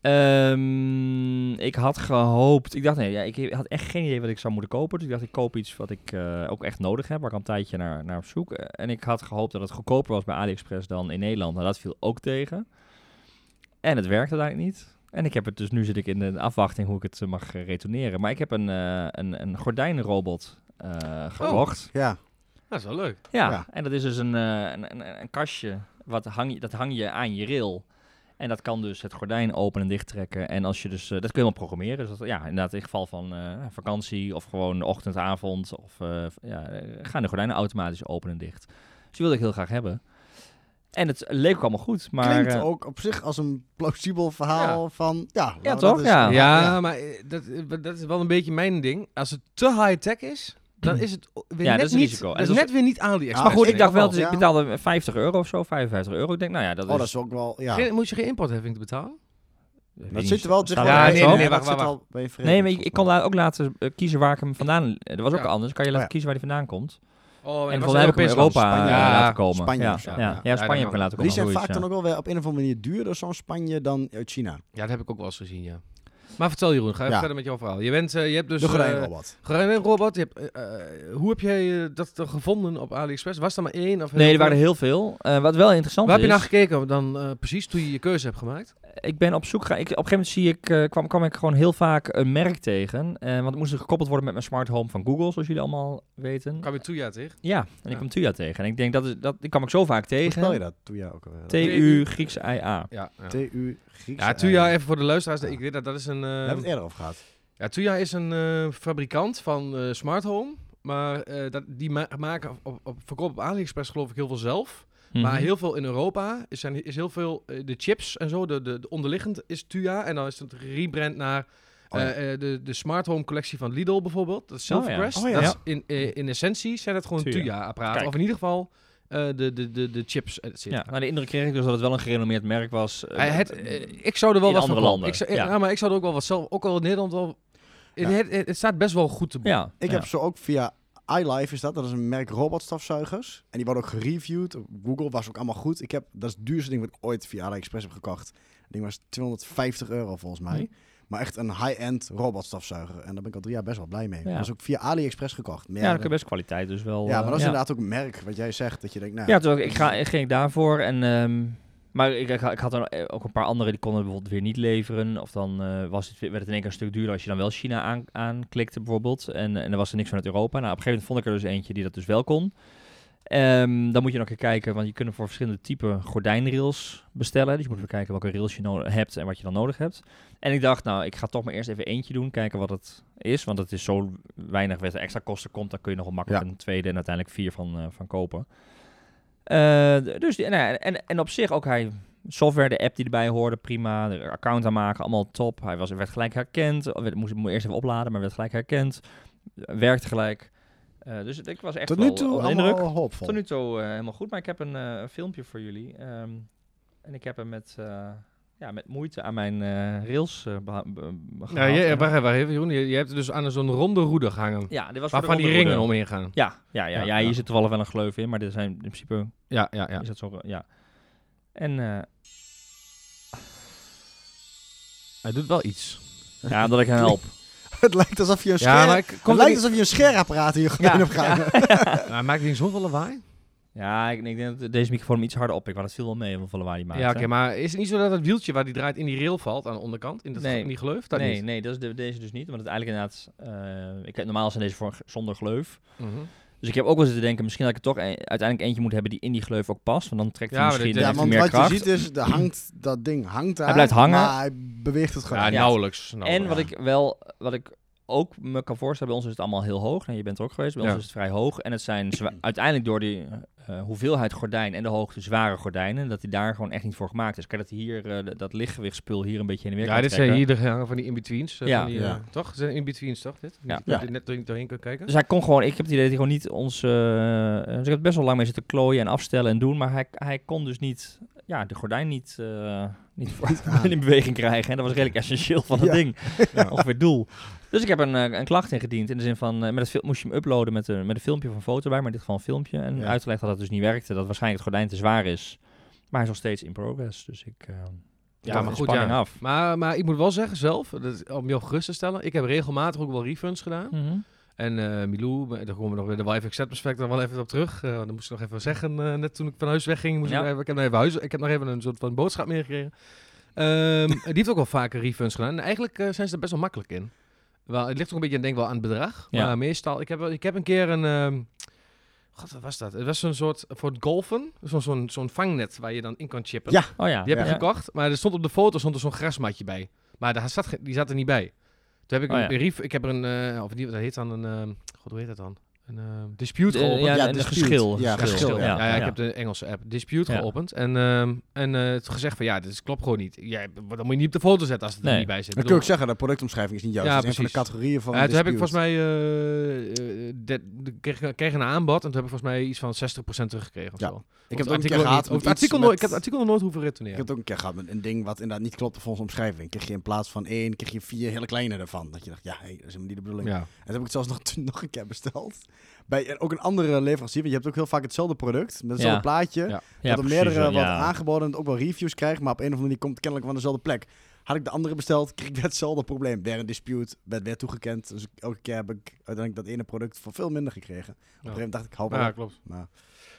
Ehm, ik had gehoopt, ik dacht nee, ja, ik had echt geen idee wat ik zou moeten kopen. Dus ik dacht ik koop iets wat ik eh, ook echt nodig heb, waar ik al een tijdje naar, naar op zoek. Eh, En ik had gehoopt dat het goedkoper was bij AliExpress dan in Nederland. Nou, dat viel ook tegen. En het werkte uiteindelijk niet. En ik heb het dus, nu zit ik in de afwachting hoe ik het eh, mag retourneren. Maar ik heb een, eh een, een gordijnenrobot eh, gekocht. Ja. dat is wel leuk. Ja, Ja. en dat is dus een, eh, een, een, een kastje, wat hang je, dat hang je aan je rail. En dat kan dus het gordijn open en dicht trekken. En als je dus, eh, dat kun je helemaal programmeren. Dus dat, ja, inderdaad, in geval van eh, vakantie of gewoon ochtend, avond. Of eh, ja, gaan de gordijnen automatisch open en dicht. Dus die wilde ik heel graag hebben. En het leek ook allemaal goed, maar... Klinkt ook op zich als een plausibel verhaal van... Ja, laten we toch? dat eens- Ja. Ja, maar dat, dat is wel een beetje mijn ding. Als het te high-tech is, dan is het weer Ja, net dat is een niet... risico. En Dat is dat net weer niet AliExpress. Ja, maar goed, ik dacht wel, dus ja. ik betaalde 50 euro of zo, 55 euro. Ik denk, nou ja, dat Oh, is... dat is ook wel... Ja. Geen- moet je geen importheffing te betalen? Dat zit er wel tegen Ja, nee, nee, nee, dat wacht, Nee, maar ik, ik kon daar ook laten eh, kiezen waar ik hem vandaan... Dat was ook Ja. anders. Kan je laten ja. kiezen waar hij vandaan komt. Oh, en volgens mij heb ik Europa Spanje. eh, Ja, laten komen. Spanje ja, ja, Ja. ja, Spanje dan heb ik laten Maar die komen. zijn vaak dan ook wel weer op een of andere manier duurder, zo'n Spanje, dan uit China. Ja, dat heb ik ook wel eens gezien, ja. Maar vertel Jeroen, ga even Ja. verder met jouw verhaal. Je, bent, eh, je hebt dus... de eh, gordijnrobot. Je hebt, eh, hoe heb jij dat dan gevonden op AliExpress? Was er maar één? Of heel Nee, er waren er heel veel. Eh, wat wel interessant Waar heb je is... naar gekeken dan precies toen je je keuze hebt gemaakt? Ik ben op zoek gegaan. Ik, op een gegeven moment zie ik, eh, kwam, kwam ik gewoon heel vaak een merk tegen. Eh, want het moest gekoppeld worden met mijn smart home van Google, zoals jullie allemaal weten. Kwam je Tuya tegen? Ja, en ik kwam Tuya tegen. En ik denk dat, is- dat die kwam ik zo vaak Hoe spel je tegen. dat? Jij ook alweer. T-U, Grieks I-A. Ja. ja. T-U, Grieks. Ja, Tuya, even voor de luisteraars. Ik weet dat dat is een... We eh, hebben het eerder over gehad. ja, Tuya is een eh, fabrikant van eh, smart home. Maar eh, dat, die ma- maken op, op verkoop op AliExpress geloof ik heel veel zelf. Mhm. Maar heel veel in Europa is, zijn, is heel veel eh, de chips en zo. De, de, de onderliggend is TUA. En dan is het rebrand naar Oh ja. eh, eh, de, de smart home collectie van Lidl bijvoorbeeld. Dat is Oh ja. Silvercrest. Oh ja. Dat Ja. is in, in essentie zijn het gewoon. Kijk. Of in ieder geval eh, de, de, de, de chips. Ja, nou, de indruk kreeg ik dus dat het wel een gerenommeerd merk was. het, ik zou er wel in wat andere van landen, Ik zou, ja. ja. maar ik zou er ook wel wat zelf, ook al in Nederland wel. Ja. Het, het, het staat best wel goed te boek. ja, Ik ja. heb ze ook via iLife is dat. Dat is een merk robotstafzuigers. En die worden ook gereviewd. Google was ook allemaal goed. Ik heb, dat is het duurste ding wat ik ooit via AliExpress heb gekocht. Dat ding was 250 euro volgens mij. Hm. Maar echt een high-end robotstafzuiger. En daar ben ik al drie jaar best wel blij mee. Ja. Dat is ook via AliExpress gekocht. Meer, ja, dat is best kwaliteit dus wel. ja, maar eh, dat is ja. inderdaad ook een merk wat jij zegt. Dat je denkt, nou, Ja, toen ik, ga, ging ik daarvoor en... ehm, maar ik, ik, ik had er eh, ook een paar andere die konden bijvoorbeeld weer niet leveren. Of dan eh, was het, werd het in één keer een stuk duurder als je dan wel China aan, aanklikte bijvoorbeeld. En, en er was er niks vanuit Europa. Nou, op een gegeven moment vond ik er dus eentje die dat dus wel kon. Ehm, dan moet je nog een keer kijken, want je kunt voor verschillende typen gordijnrails bestellen. Dus je moet weer kijken welke rails je no- hebt en wat je dan nodig hebt. En ik dacht, nou, ik ga toch maar eerst even eentje doen, kijken wat het is. Want het is zo weinig wat er extra kosten komt, dan kun je nog wel makkelijk Ja. een tweede en uiteindelijk vier van, eh, van kopen. Eh, dus die, nou en, en op zich ook hij software, de app die erbij hoorde, prima. De account aanmaken, allemaal top. Hij was, werd gelijk herkend. Werd, moest, moest eerst even opladen, maar werd gelijk herkend. Werkte gelijk. Eh, dus ik was echt tot nu toe indruk. Tot nu toe eh, helemaal goed. Maar ik heb een, filmpje voor jullie. Ehm, en ik heb hem met, ja, met moeite aan mijn eh, rails eh be- Ja, wacht even, Jeroen. Je, je hebt dus aan zo'n ronde roede gehangen. ja, dit was waarvan die ringen roede. omheen gaan. Ja, ja, ja, Ja, ja, hier ja. zit toevallig wel een gleuf in. Maar dit zijn in principe Ja, ja, ja. is dat zo, ja. En eh, Hij doet wel iets. ja, omdat ik hen help. het lijkt alsof je een Ja, scher... het lijkt alsof je een je gordijn hebt gehangen. Hij maakt niet zoveel lawaai. Ja, ik, ik denk dat deze microfoon hem iets harder op. Ik maar dat viel wel mee hoeveel lawaai die maakt. Ja, oké, maar is het niet zo dat het wieltje waar die draait in die rail valt aan de onderkant? In, dat, Nee. in die gleuf? Dat nee, niet. nee, dat is de, deze dus niet. Want het eigenlijk inderdaad... eh, ik heb, normaal zijn deze voor, zonder gleuf. Mhm. Dus ik heb ook wel zitten denken... Misschien dat ik er toch een- uiteindelijk eentje moet hebben die in die gleuf ook past. Want dan trekt hij Ja, misschien Ja, want hij meer wat kracht. je ziet is, er hangt, dat ding hangt daar. blijft hangen. Maar hij beweegt het gewoon. Ja, Ja. nauwelijks. En nauwelijks. wat ik wel... Wat ik ook me kan voorstellen, bij ons is het allemaal heel hoog. Nou, je bent er ook geweest, bij Ja. ons is het vrij hoog. En het zijn uiteindelijk door die eh, hoeveelheid gordijn en de hoogte zware gordijnen, dat die daar gewoon echt niet voor gemaakt is. Kijk, dat hij hier, eh, d- dat lichtgewichtspul hier een beetje heen en weer Ja, kan dit zijn hier de van die in-betweens. eh, Ja. van die, Ja. toch? Het zijn in-betweens, toch? Dit? Ja. Je Ja. net doorheen, doorheen kunt kijken. Dus hij kon gewoon, ik heb het idee dat hij gewoon niet ons, dus ik heb best wel lang mee zitten klooien en afstellen en doen, maar hij, hij kon dus niet, ja, de gordijn niet, eh, niet voor, in beweging krijgen. En dat was redelijk essentieel van het Ja. ding. Ongeveer doel. Dus ik heb een, eh, een klacht ingediend in de zin van, eh, met het moest je hem uploaden met, een met een filmpje of een foto bij, maar in dit geval een filmpje. En Ja. uitgelegd dat dat dus niet werkte, dat waarschijnlijk het gordijn te zwaar is. Maar hij is nog steeds in progress, dus ik... eh Ja, maar goed, ja. af. Maar, maar ik moet wel zeggen zelf, dat, om jou gerust te stellen, ik heb regelmatig ook wel refunds gedaan. Mhm. En Milou, daar komen we nog weer de wife accept aspect er wel even op terug. Dat moest ik nog even zeggen, net toen ik van huis wegging. Moest Ja. ik, even, ik, heb nog even huis, ik heb nog even een soort van boodschap meegekregen. Ehm, die heeft ook wel vaker refunds gedaan. En eigenlijk zijn ze er best wel makkelijk in. Wel, het ligt ook een beetje denk ik wel aan het bedrag. Ja. Maar meestal, ik heb, wel- ik heb een keer een... ehm, God, wat was dat? Het was zo'n soort, voor het golfen, zo'n zo'n zo'n vangnet waar je dan in kan chippen. Ja. Oh ja. Die heb ik ja. gekocht, maar er stond op de foto stond er zo'n grasmatje bij. Maar daar zat, die zat er niet bij. Toen heb ik Oh een ja. brief, ik heb er een, uh, of die, dat heet dan een, ehm, god hoe heet dat dan? Een ehm, dispute geopend. ja, Ja, en de dispute. geschil. Ja, geschil, geschil, ja, ja, ik heb de Engelse app dispute Ja. geopend en, ehm, en eh, het gezegd van ja, dit is, klopt gewoon niet. Ja, dan moet je niet op de foto zetten als het er niet bij zit. Dan kun je ook zeggen, de productomschrijving is niet juist. Ja, dat is een van de categorieën van Ja, toen heb ik volgens mij, de, de, kreeg, kreeg een aanbod en toen heb ik volgens mij iets van 60% teruggekregen of Ja. zo. Ik heb het ook het een keer artikel gehad. met ik heb het artikel nog nooit hoeven Ik retourneren. heb het ook een keer gehad met een ding wat inderdaad niet klopte volgens omschrijving. Kreeg je in plaats van één, kreeg je vier hele kleine ervan. Dat je dacht, ja, hey, dat is helemaal niet de bedoeling. Ja. En toen heb ik het zelfs nog, nog een keer besteld. Bij en ook een andere leverancier. Want je hebt ook heel vaak hetzelfde product. Met hetzelfde Ja. plaatje. Ja. dat Ja, er precies, meerdere ja. wat aangeboden en ook wel reviews krijgt. Maar op een of andere manier komt het kennelijk van dezelfde plek. Had ik de andere besteld, kreeg ik weer hetzelfde probleem. Weer een dispute, werd weer toegekend. Dus elke keer heb ik uiteindelijk dat ene product voor veel minder gekregen. Op een gegeven moment dacht ik, hou maar Ja, op. klopt. Maar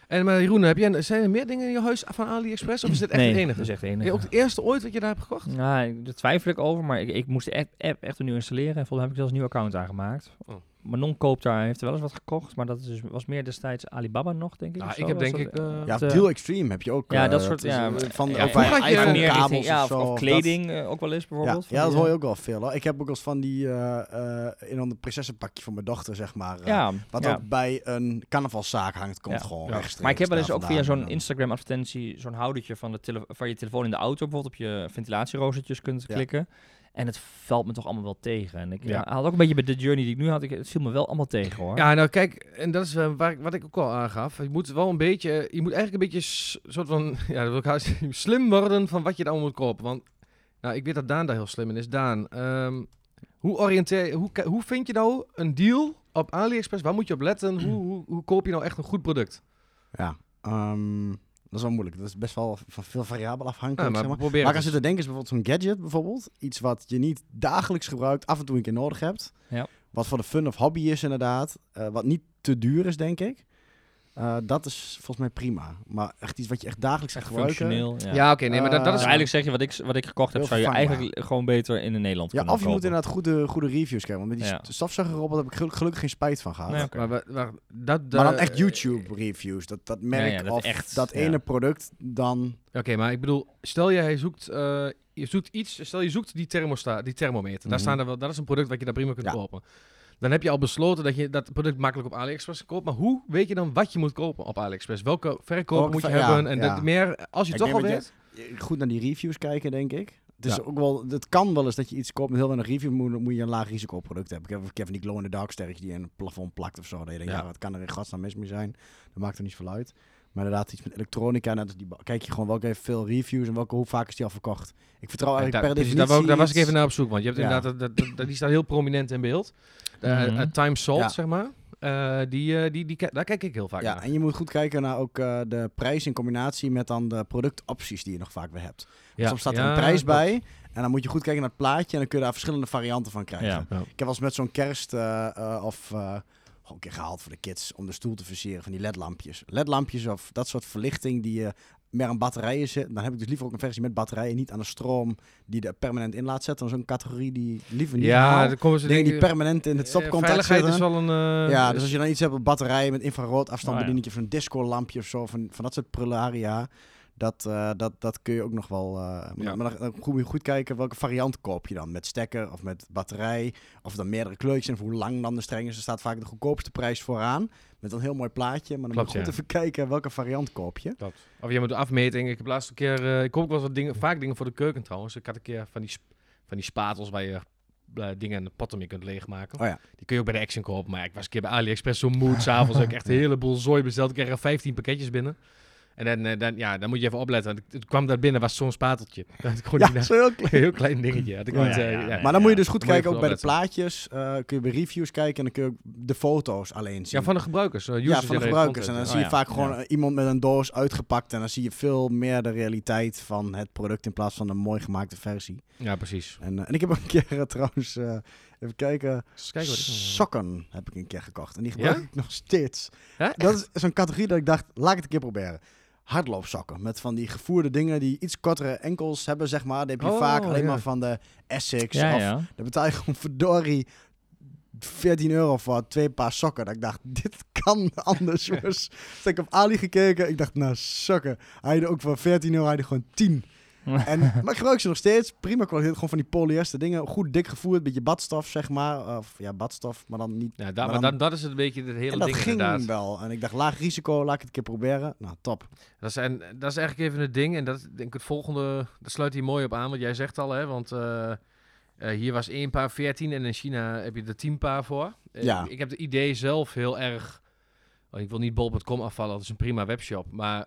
En maar Jeroen, heb jij, zijn er meer dingen in je huis van AliExpress of is dit echt nee, het enige? dat is echt de Ben enige. je ook het eerste ooit wat je daar hebt gekocht? Nou, daar twijfel ik over, maar ik, ik moest de app, app echt opnieuw installeren. En volgens mij heb ik zelfs een nieuw account aangemaakt. Oh. Manon koopt daar, heeft er wel eens wat gekocht, maar dat is dus, was meer destijds Alibaba nog, denk ik. Nou, ik heb denk ik, eh, Ja, de- Deal Extreme heb je ook. Ja, eh, dat soort- is, ja, eh, van ja, je- Meer kabels ja, of dat- kleding eh, ook wel eens Ja, bijvoorbeeld. ja, van dat hoor je eh, ook wel veel. Hoor. Ik heb ook eens van die eh, eh, een prinsessenpakje voor mijn dochter, zeg maar. eh, Ja, Wat ja. ook bij een carnavalszaak hangt, komt Ja. gewoon Ja. rechtstreeks. Maar ik heb wel eens ook via zo'n Instagram-advertentie zo'n houdertje van, de van je telefoon in de auto bijvoorbeeld op je ventilatieroostertjes kunt Ja. klikken. En het valt me toch allemaal wel tegen. En ik Ja. ja, had ook een beetje bij de journey die ik nu had. Ik, het viel me wel allemaal tegen hoor. Ja, nou kijk, en dat is eh, waar ik, wat ik ook al aangaf. Je moet wel een beetje, je moet eigenlijk een beetje soort van, ja, dat wil ik haast- slim worden van wat je dan moet kopen. Want, nou, ik weet dat Daan daar heel slim in is. Daan, ehm, hoe oriënteer, hoe, hoe vind je nou een deal op AliExpress? Waar moet je op letten? Hoe, hoe, hoe koop je nou echt een goed product? Ja, ehm, dat is wel moeilijk. Dat is best wel van veel variabel afhankelijk. Ja, zeg maar maar. aan zit te denken is bijvoorbeeld zo'n gadget bijvoorbeeld. Iets wat je niet dagelijks gebruikt, af en toe een keer nodig hebt. Ja. Wat voor de fun of hobby is inderdaad. Eh, wat niet te duur is, denk ik. Eh, dat is volgens mij prima. Maar echt iets wat je echt dagelijks Echt gaat gebruiken. functioneel. Ja. Ja, oké, nee, maar dat, dat is... Eigenlijk zeg je wat ik, wat ik gekocht heb, zou je eigenlijk gewoon beter in Nederland Ja, kunnen of je moet inderdaad goede, goede reviews krijgen. Want met die Ja. st- stofzuigerrobot heb ik gelu- gelukkig geen spijt van gehad. Nee. Maar, wa- dat, Maar dan eh, echt YouTube reviews. Dat, dat merk ja, dat of echt, dat ja. ene product dan... Oké, maar ik bedoel, stel je, hij zoekt, eh, je zoekt iets, stel je zoekt die thermostaat, die thermometer. Daar Mhm. staan er wel, dat is een product wat je daar prima kunt Ja. kopen. Dan heb je al besloten dat je dat product makkelijk op AliExpress koopt. Maar hoe weet je dan wat je moet kopen op AliExpress? Welke verkoper Ook moet je ja, hebben? En ja. dat meer, als je Ik toch al weet. Goed naar die reviews kijken, denk ik. Het, is Ja. ook wel, het kan wel eens dat je iets koopt met heel weinig review, moet, moet je een laag risico product hebben. Ik heb, ik heb van die glow in the dark sterretjes die in een plafond plakt of zo. Dat je denkt, Ja. ja. wat kan er in godsnaam mis mee zijn? Dat maakt er niet veel uit. Maar inderdaad, iets met elektronica, net als die, kijk je gewoon welke heeft veel reviews en welke, hoe vaak is die al verkocht. Ik vertrouw eigenlijk daar, per definitie daar, was ik even naar op zoek. Want je hebt Ja. inderdaad, dat, dat, dat- die staat heel prominent in beeld. De, Mhm. eh, Time Salt, Ja. zeg maar. Eh, die, eh, die, die, daar kijk ik heel vaak Ja, naar. en je moet goed kijken naar ook eh, de prijs in combinatie met dan de productopties die je nog vaak weer hebt. Ja. Soms staat er een prijs bij en dan moet je goed kijken naar het plaatje en dan kun je daar verschillende varianten van krijgen. Ik heb wel eens met zo'n kerst eh, eh, of eh, gewoon een keer gehaald voor de kids om de stoel te versieren van die ledlampjes. Ledlampjes of dat soort verlichting die je meer aan batterijen zit. Dan heb ik dus liever ook een versie met batterijen, niet aan de stroom die er permanent in laat zetten. Dan zo'n categorie die liever niet Ja, dan komen ze Dingen die permanent in het eh, stopcontact Veiligheid zitten. is wel een... eh, Ja, dus als je dan iets hebt op batterijen met infrarood afstand Oh, ja. van een disco-lampje of zo, van, van dat soort prularia, dat, eh, dat, dat kun je ook nog wel. Ja. Maar dan, dan moet je goed kijken welke variant koop je dan. Met stekker of met batterij. Of dan meerdere kleurtjes en hoe lang dan de streng is. Er staat vaak de goedkoopste prijs vooraan. Met een heel mooi plaatje. Maar dan Klopt, moet je goed ja. even kijken welke variant koop je. Klopt. Of je moet de afmeting. Ik heb laatst een keer... eh, ik koop ook wel wat dingen, vaak dingen voor de keuken trouwens. Ik had een keer van die, van die spatels waar je dingen en de potten mee kunt leegmaken. Oh ja. Die kun je ook bij de Action kopen. Maar ik was een keer bij AliExpress zo moe. S'avonds heb ik echt een heleboel zooi besteld. Ik kreeg er 15 pakketjes binnen. En dan, eh, dan, ja, dan moet je even opletten. Want het kwam daar binnen, was zo'n spateltje. Dat gewoon Ja, zo heel klein. een heel klein dingetje. Had ik Oh, niet, ja, eh, ja. Maar dan moet je dus goed kijken, ook bij de plaatjes. eh, kun je bij reviews kijken en dan kun je ook de foto's alleen zien. Ja, van de gebruikers. Ja, van de gebruikers. En dan zie je Oh ja, vaak gewoon iemand met een doos uitgepakt. En dan zie je veel meer de realiteit van het product in plaats van een mooi gemaakte versie. Ja, precies. En, en ik heb ook een keer trouwens, eh, even kijken, kijken wat ik- sokken heb ik een keer gekocht. En die gebruik Ja? ik nog steeds. Hè? Dat is zo'n categorie dat ik dacht, laat ik het een keer proberen. Hardloopsokken met van die gevoerde dingen die iets kortere enkels hebben, zeg maar. Die heb je Oh, vaak alleen ja. maar van de Essex. Ja, of ja. betaal je gewoon verdorie 14 euro voor twee paar sokken. Dat ik dacht, dit kan anders, jongens. Dus ik heb Ali gekeken. Ik dacht, nou, sokken. Hij had ook voor 14 euro, hij had gewoon 10. En, maar ik gebruik ze nog steeds. Prima kwaliteit. Gewoon van die polyester dingen. Goed dik gevoerd. Beetje badstof, zeg maar. Of ja, badstof, maar dan niet. Ja, dat, Maar maar dan- dat, is het een beetje het hele en dat ding ging inderdaad. wel. En ik dacht, laag risico, laat ik het een keer proberen. Nou, top. Dat is, en, dat is eigenlijk even het ding. En dat denk ik het volgende, dat sluit hier mooi op aan. Wat jij zegt al, hè. Want eh, eh, hier was één paar 14 en in China heb je er 10 paar voor. Eh, Ja. Ik heb het idee zelf heel erg... ik wil niet bol.com afvallen, dat is een prima webshop. Maar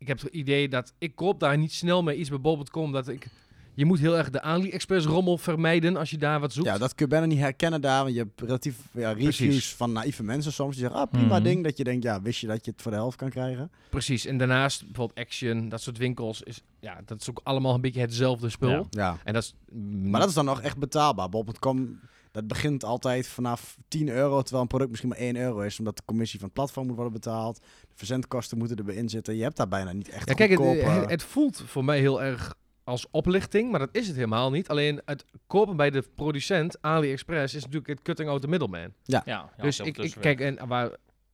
ik heb het idee dat ik koop daar niet snel meer iets bij bol.com. Dat ik... Je moet heel erg de AliExpress rommel vermijden als je daar wat zoekt. Ja, dat kun je bijna niet herkennen daar. Want je hebt relatief ja, reviews Precies. van naïeve mensen soms. Die zeggen, ah, prima Mhm. ding. Dat je denkt, ja, wist je dat je het voor de helft kan krijgen? Precies. En daarnaast bijvoorbeeld Action, dat soort winkels. Is, ja, dat is ook allemaal een beetje hetzelfde spul. Ja. Ja. En dat is... Maar dat is dan nog echt betaalbaar. Bol.com, dat begint altijd vanaf 10 euro, terwijl een product misschien maar 1 euro is, omdat de commissie van het platform moet worden betaald. De verzendkosten moeten erbij in zitten. Je hebt daar bijna niet echt Ja, kijk, het, goedkope... het, het voelt voor mij heel erg als oplichting, maar dat is het helemaal niet. Alleen het kopen bij de producent, AliExpress, is natuurlijk het cutting out the middleman. Ja, ja, dus ik, ik kijk, en waar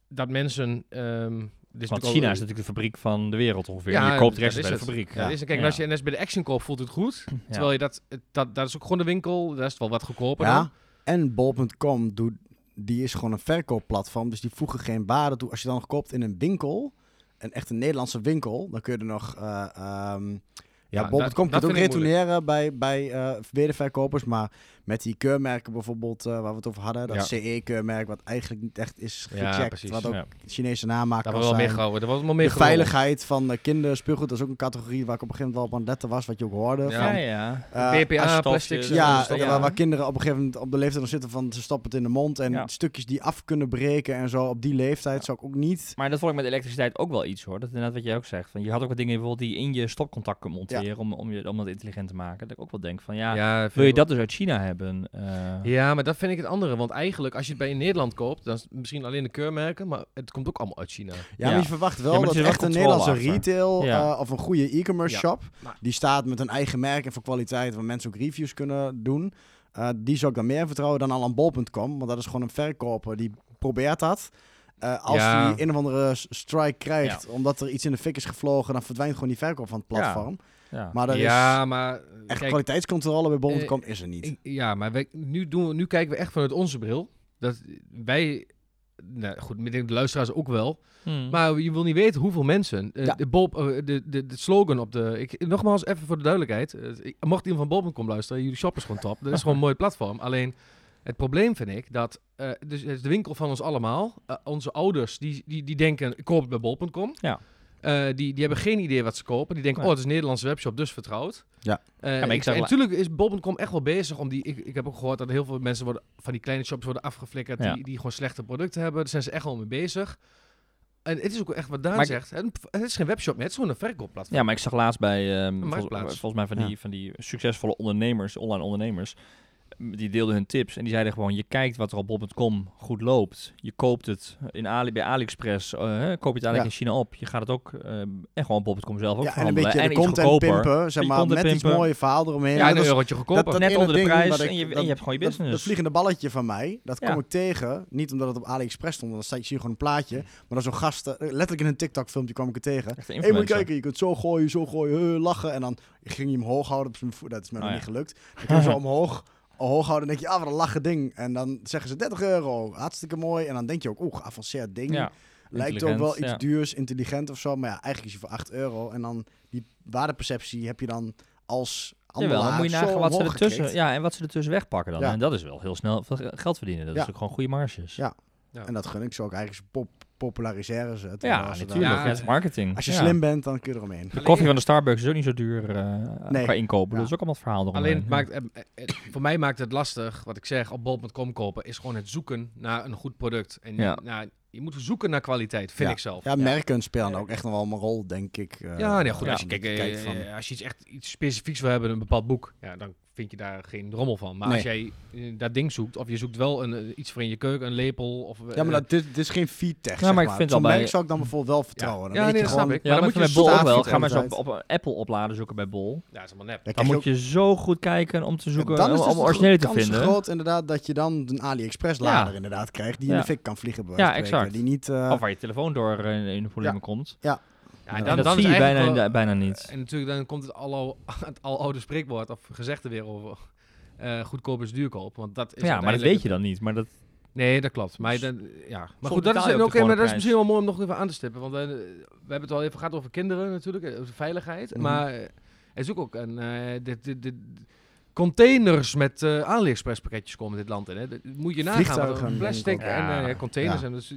dat mensen... ehm dus Want China al- is natuurlijk de fabriek van de wereld ongeveer. Ja, en je koopt de dat rest is bij de het. fabriek. Ja, is, kijk, Ja. als je NS bij de Action koopt, voelt het goed. Terwijl je dat, dat, dat is ook gewoon de winkel, dat is wel wat goedkoper dan. En bol.com doet, die is gewoon een verkoopplatform, dus die voegen geen waarde toe. Als je dan koopt in een winkel, een echt een Nederlandse winkel, dan kun je er nog... eh, ehm, ja, Ja, bol.com dat- kun dat je ook retourneren bij, bij eh wederverkopers, maar met die keurmerken bijvoorbeeld, eh, waar we het over hadden, dat Ja. CE-keurmerk, wat eigenlijk niet echt is Ja, gecheckt, precies. wat ook Ja. Chinese Daar namaak kan was wel meer zijn. gehouden. Er was wel meer De veiligheid van uh, kinderspeelgoed, dat is ook een categorie waar ik op een gegeven moment wel op aan het letten was, wat je ook hoorde. Ja. van, Ja, ja. eh, plastics. ja, waar, waar kinderen op een gegeven moment op de leeftijd nog zitten van ze stoppen het in de mond en Ja. stukjes die af kunnen breken en zo op die leeftijd zou ik ook niet. Maar dat vond ik met elektriciteit ook wel iets hoor. Dat is inderdaad wat jij ook zegt. Van, je had ook wat dingen bijvoorbeeld die in je stopcontact kunt om, om, je, om dat intelligent te maken. Dat ik ook wel denk van ja, wil je dat dus uit China hebben? Eh, Ja, maar dat vind ik het andere. Want eigenlijk, als je het bij in Nederland koopt, dan is het misschien alleen de keurmerken, maar het komt ook allemaal uit China. Ja, Ja. maar je verwacht wel er dat echt een Nederlandse achter. retail Ja. eh, of een goede e-commerce Ja. shop Maar- die staat met een eigen merk en voor kwaliteit waar mensen ook reviews kunnen doen. eh, die zou ik dan meer vertrouwen dan al aan bol.com, want dat is gewoon een verkoper die probeert dat. Eh, als Ja. die een of andere strike krijgt omdat er iets in de fik is gevlogen, dan verdwijnt gewoon die verkoop van het platform. ja. Maar er ja, is maar... echt kijk, kwaliteitscontrole bij bol.com is er niet. ik- ja, maar wij, nu, doen we, nu kijken we echt vanuit onze bril. Dat wij... Nou goed, ik denk de luisteraars ook wel. Hmm. Maar je wil niet weten hoeveel mensen. eh, Ja. de, Bob, eh, de, de, de slogan op de. Ik, nogmaals, even voor de duidelijkheid. eh, mocht iemand van Bob.com luisteren, jullie shop is gewoon top. Dat is gewoon een mooi platform. Alleen het probleem vind ik dat. eh, dus het is de winkel van ons allemaal. Eh, onze ouders die, die, die denken: ik koop het bij Bol.com. Ja. Eh, die, die hebben geen idee wat ze kopen. Die denken: oh, het is een Nederlandse webshop, dus vertrouwd. Ja. Eh, maar ik en natuurlijk is Bol.com echt wel bezig om die. Ik, ik heb ook gehoord dat heel veel mensen worden, van die kleine shops worden afgeflikkerd. Ja. Die, die gewoon slechte producten hebben. Daar zijn ze echt wel mee bezig. En het is ook echt wat Daan Maar zegt. Het, het is geen webshop meer, het is gewoon een verkoopplatform. Ja, maar ik zag laatst bij ehm, vol- marktplaats. volgens mij van die, van die succesvolle ondernemers, online ondernemers, die deelden hun tips en die zeiden gewoon: je kijkt wat er op bol.com goed loopt, je koopt het in Ali, bij AliExpress, eh, hè, koop je het eigenlijk Ja. in China op, je gaat het ook ehm, en gewoon bol.com zelf ook Ja, en een beetje de iets content goedkoper. pimpen, zeg Die maar, met iets pimpen. mooie verhaal eromheen. Ja, En een dat eurotje goedkoper. dat Net onder de prijs ik- en je- en je dat- hebt gewoon je dat- business. Dat, vliegende balletje van mij, dat Ja. kom ik tegen. Niet omdat het op AliExpress stond, want dan zie je gewoon een plaatje. Maar dat is zo'n gast, eh, letterlijk in een TikTok-filmpje kwam ik het tegen. Hé, moet je kijken, je kunt zo gooien, zo gooien, eh, lachen. En dan ging je hem hoog houden op zijn voet. Dat is mij Oh, nog niet gelukt. Dan kun je zo omhoog, omhoog houden en denk je, ah, wat een lachen ding. En dan zeggen ze 30 euro, hartstikke mooi. En dan denk je ook, oeh, geavanceerd ding. Ja, Lijkt ook wel iets ja. duurs, intelligent of zo. Maar ja, eigenlijk is hij voor 8 euro. En dan die waardeperceptie heb je dan als Jawel, dan moet je nagaan wat ze ertussen, ja, en wat ze ertussen wegpakken dan. Ja. En dat is wel heel snel geld verdienen. Dat Ja. is ook gewoon goede marges. Ja. Ja. En dat gun ik zo ook eigenlijk pop populariseren ze het. Ja, dan- natuurlijk. Ja, het is marketing. Als je Ja. slim bent, dan kun je eromheen. De koffie van de Starbucks is ook niet zo duur eh Nee. qua inkopen. Ja. Dat is ook allemaal het verhaal eromheen. Alleen het maakt, eh, eh, voor mij maakt het lastig, wat ik zeg, op bol.com kopen, is gewoon het zoeken naar een goed product. En Ja. nou, je moet zoeken naar kwaliteit, vind Ja. ik zelf. Ja, merken spelen ook echt nog wel een rol, denk ik. Ja, nee, goed. Ja. Als, je, kijk, kijkt van- als je iets echt iets specifieks wil hebben, een bepaald boek, ja, dan vind je daar geen rommel van. Maar Nee. als jij eh, dat ding zoekt, of je zoekt wel een, eh, iets voor in je keuken, een lepel, of... eh, Ja, maar dat, dit, dit is geen feedtech, Ja, zeg maar ik vind Zo'n wel bij- merk zou ik dan bijvoorbeeld wel vertrouwen. Dan Ja, nee, dat snap ik. Ja, Maar dan moet je bij Bol ook wel. Ga maar voor op, op een Apple opladen zoeken bij Bol. Ja, dat is allemaal nep. Dan moet je zo goed kijken om te zoeken, dan is om, om originele te vinden. groot inderdaad dat je dan een AliExpress lader Ja. inderdaad krijgt die in Ja. de fik kan vliegen. Ja, exact. Die niet... eh, Of waar je telefoon door eh, in de problemen komt. Ja, Ja, en dat is zie je bijna, wel- bijna niet. En natuurlijk, dan komt het, al, het aloude spreekwoord of gezegde weer over eh goedkoop is duurkoop. Want dat is Ja, maar dat weet je dan niet. Maar dat, Nee, dat klopt. Maar, dan, ja. maar goed, dat is, ook de maar dat is misschien wel mooi om nog even aan te stippen. Want eh, we hebben het al even gehad over kinderen natuurlijk, eh, over veiligheid. Mhm. Maar er is ook, ook een, eh, dit, dit, dit- containers met eh AliExpress pakketjes komen dit land in. Hè. Dat moet je nagaan. Plastic en containers. Ja. En dus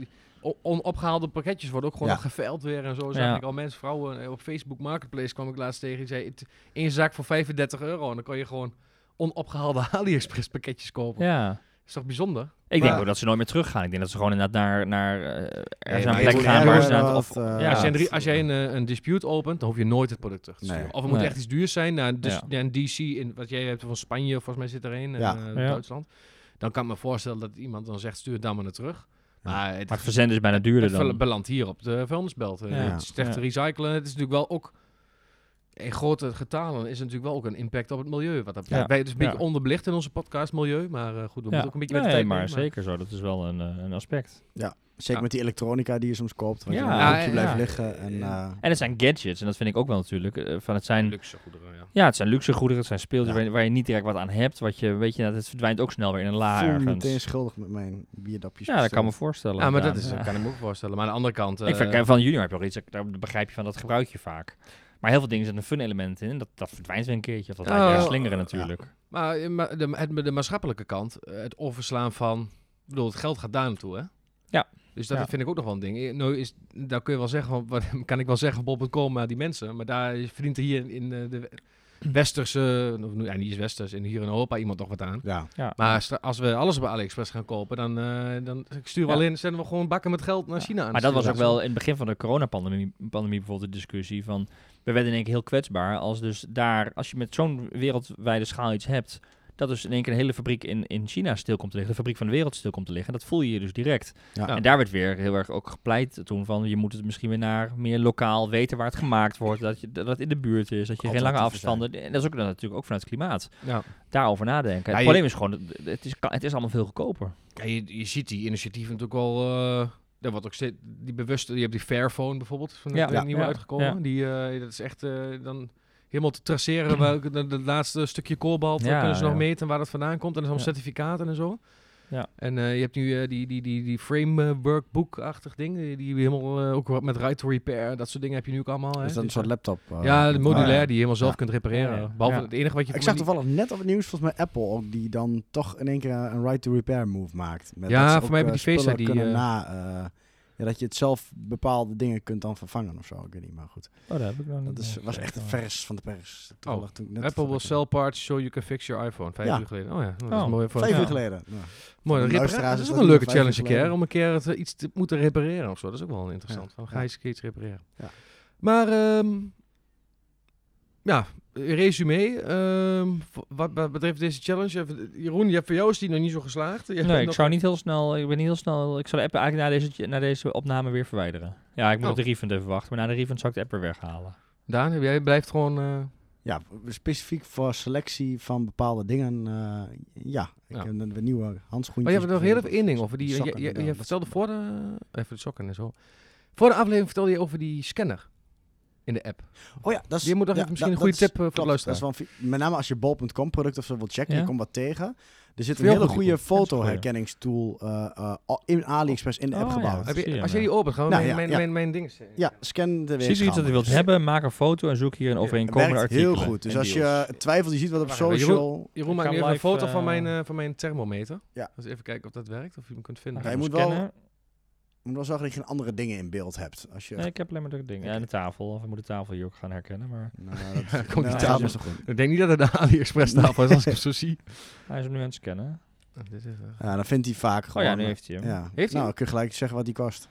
onopgehaalde pakketjes worden ook gewoon Ja. geveild weer en zo. Zag Ja. ik al mensen, vrouwen eh, op Facebook Marketplace kwam ik laatst tegen. Die zei, één zak voor 35 euro. En dan kan je gewoon onopgehaalde AliExpress pakketjes kopen. ja. is toch bijzonder? Ik Maar- denk ook dat ze nooit meer teruggaan. Ik denk dat ze gewoon inderdaad naar, naar eh, ergens naar je een plek gaan waar ze of, eh, ja, als, jij een, dat- ri- als jij een, een dispute opent, dan hoef je nooit het product terug te Nee. sturen. Of het moet Nee. echt iets duurs zijn. Nou, dus, Ja. ja, een DC, in, wat jij hebt van Spanje, volgens mij zit er een, en, Ja. eh, Ja. Duitsland. Dan kan ik me voorstellen dat iemand dan zegt, stuur het dan maar naar terug. Maar het, Maar het verzenden is bijna duurder het dan. belandt hier op de vuilnisbelt. Eh, Ja. Het is echt te Ja. recyclen. Het is natuurlijk wel ook... in grote getalen is het natuurlijk wel ook een impact op het milieu. Wat dat Ja. ja. Wij, het is een beetje Ja. onderbelicht in onze podcast milieu, maar eh, goed, we moeten ook een beetje met de nee, tijd maar mee, zeker zo. Dat is wel een, eh, een aspect. Zeker Ja. met die elektronica die je soms koopt. Wat Ja, je ja, ja. blijft liggen. En, eh, En het zijn gadgets, en dat vind ik ook wel natuurlijk. eh, van het zijn, Luxe goederen, ja. ja, het zijn luxe goederen, het zijn speeltjes Ja. waar, waar je niet direct wat aan hebt. Wat je, weet je, dat het verdwijnt ook snel weer in een la voel me ergens. meteen schuldig met mijn bierdapjes. Ja, dat kan me voorstellen. Ja, maar dat is, kan ik me ook voorstellen. Maar aan de andere kant... Ik vind, eh, van junior heb je al iets, daar begrijp je van, dat gebruik je vaak. Maar heel veel dingen zitten een fun element in. Dat, dat verdwijnt weer een keertje. Of dat je Oh, weer slingeren natuurlijk. Maar eh, ma- de, de maatschappelijke kant, het overslaan van... Ik bedoel, het geld gaat daar naartoe, hè? Ja. Dus dat Ja. vind ik ook nog wel een ding. Eh, Nou is, daar kun je wel zeggen, van, wat, kan ik wel zeggen, bol.com, maar die mensen. Maar daar verdient er hier in eh, de westerse, of, nu- ja, niet eens westers, in hier in Europa iemand nog wat aan. Ja, Ja. Maar als we alles bij AliExpress gaan kopen, dan, eh dan ik stuur we Ja. alleen, zenden we gewoon bakken met geld naar Ja. China aan. Maar dat was ook Sturen. wel in het begin van de coronapandemie pandemie bijvoorbeeld de discussie van... We werden in één keer heel kwetsbaar als dus daar... Als je met zo'n wereldwijde schaal iets hebt... Dat dus in één keer een hele fabriek in, in China stil komt te liggen. De fabriek van de wereld stil komt te liggen. Dat voel je je dus direct. Ja. En daar werd weer heel erg ook gepleit toen van... Je moet het misschien weer naar meer lokaal weten waar het gemaakt wordt. Dat, je, dat het in de buurt is. Dat je geen lange afstanden... En dat is ook dan natuurlijk ook vanuit het klimaat. Ja. Daarover nadenken. Ja, het je- probleem is gewoon... Het is, het is allemaal veel goedkoper. Ja, je, je ziet die initiatieven natuurlijk al. er wordt ook steeds die bewuste. Je hebt die Fairphone bijvoorbeeld van Ja. de Ja. nieuwe Ja. uitgekomen. Ja. Die eh, dat is echt eh, dan helemaal te traceren welke de, de laatste stukje kobalt Ja, kunnen ze nog meten waar dat vandaan komt en dan Ja. certificaten en zo. Ja. En eh, je hebt nu eh, die, die, die, die framework-book-achtig ding, die, die helemaal eh, ook wat met right to repair, dat soort dingen heb je nu ook allemaal. Hè? is dat een Dus, soort eh, laptop? eh, ja, modulair ja. die je helemaal zelf Ja. kunt repareren. Ja, ja. Behalve Ja. het enige wat je Ik zag die- toevallig net op het nieuws, volgens mij Apple ook, die dan toch in één keer een right to repair move maakt. Met Ja, voor mij eh, hebben die Face ID, kunnen eh, na, eh, ja, dat je het zelf bepaalde dingen kunt dan vervangen of zo. Ik weet niet, maar goed. Oh, dat heb ik nog Dat is, was echt een vers van de pers. Ik net Apple will sell parts so you can fix your iPhone. Vijf Ja. uur geleden. Oh ja, dat Oh, is mooi. Voor Vijf Ja. uur geleden. Ja. Mooi, de luisteraars dat is ook een niet leuke challenge een keer, om een keer het, eh, iets te moeten repareren of zo. Dat is ook wel interessant. Van, ga Ja. je eens iets repareren. Ja. Maar, ehm, ja, resume. ehm, wat, wat betreft deze challenge. even- Jeroen, je hebt voor jou is die nog niet zo geslaagd. Je hebt Nee, ik nog- zou niet heel snel. Ik ben niet heel snel. Ik zou de app eigenlijk na deze, na deze opname weer verwijderen. Ja, ik moet Oh. op de refund even wachten. Maar na de refund zou ik de app weer weghalen. Daan, heb jij blijft gewoon... eh, Ja, specifiek voor selectie van bepaalde dingen. eh, ja, ik Ja. heb een, nieuwe handschoentjes. Maar je hebt nog heel even één ding over die... Je, sokken, je, je, vertelde voor de... Even de sokken en zo. Voor de aflevering vertelde je over die scanner in de app. Oh ja, dat is... Je moet nog ja, even misschien dat- een goede is- tip eh, voor de klopt, luisteraar. Dat is wel een fi- met name als je bol.com product of zo wilt checken, Ja? je komt wat tegen. Er zit een hele goed, goede goed. fotoherkenningstool eh, eh, al- in AliExpress in de app Oh, ja. gebouwd. Heb zie je, je, als je die opent, gewoon Nou, mijn, ja, mijn, ja. mijn, mijn ding. Ja, scan de Ziet u iets dat u wilt hebben, maak een foto en zoek hier een overeenkomende Werkt artikelen. heel goed. Dus als je twijfelt, je ziet wat op social... Jeroen Ik maakt nu even een foto van, mijn, van mijn thermometer. Ja. Dus even kijken of dat werkt, of je hem kunt vinden. Je Even moet wel-. Je moet wel zorgen dat je geen andere dingen in beeld hebt. Als je... Nee, ik heb alleen maar dat ding. Ja, en de tafel. Of we moeten de tafel hier ook gaan herkennen. Maar Nou, dat, Komt die nou, tafel. is goed. Ik denk niet dat het de AliExpress tafel is als ik het zo zie. hij is hem nu aan het scannen. Dit is, eh, Ja, dan vindt hij vaak gewoon... Oh ja, nu heeft hij hem. Ja. Heeft hij nou, kun je gelijk zeggen wat die kost.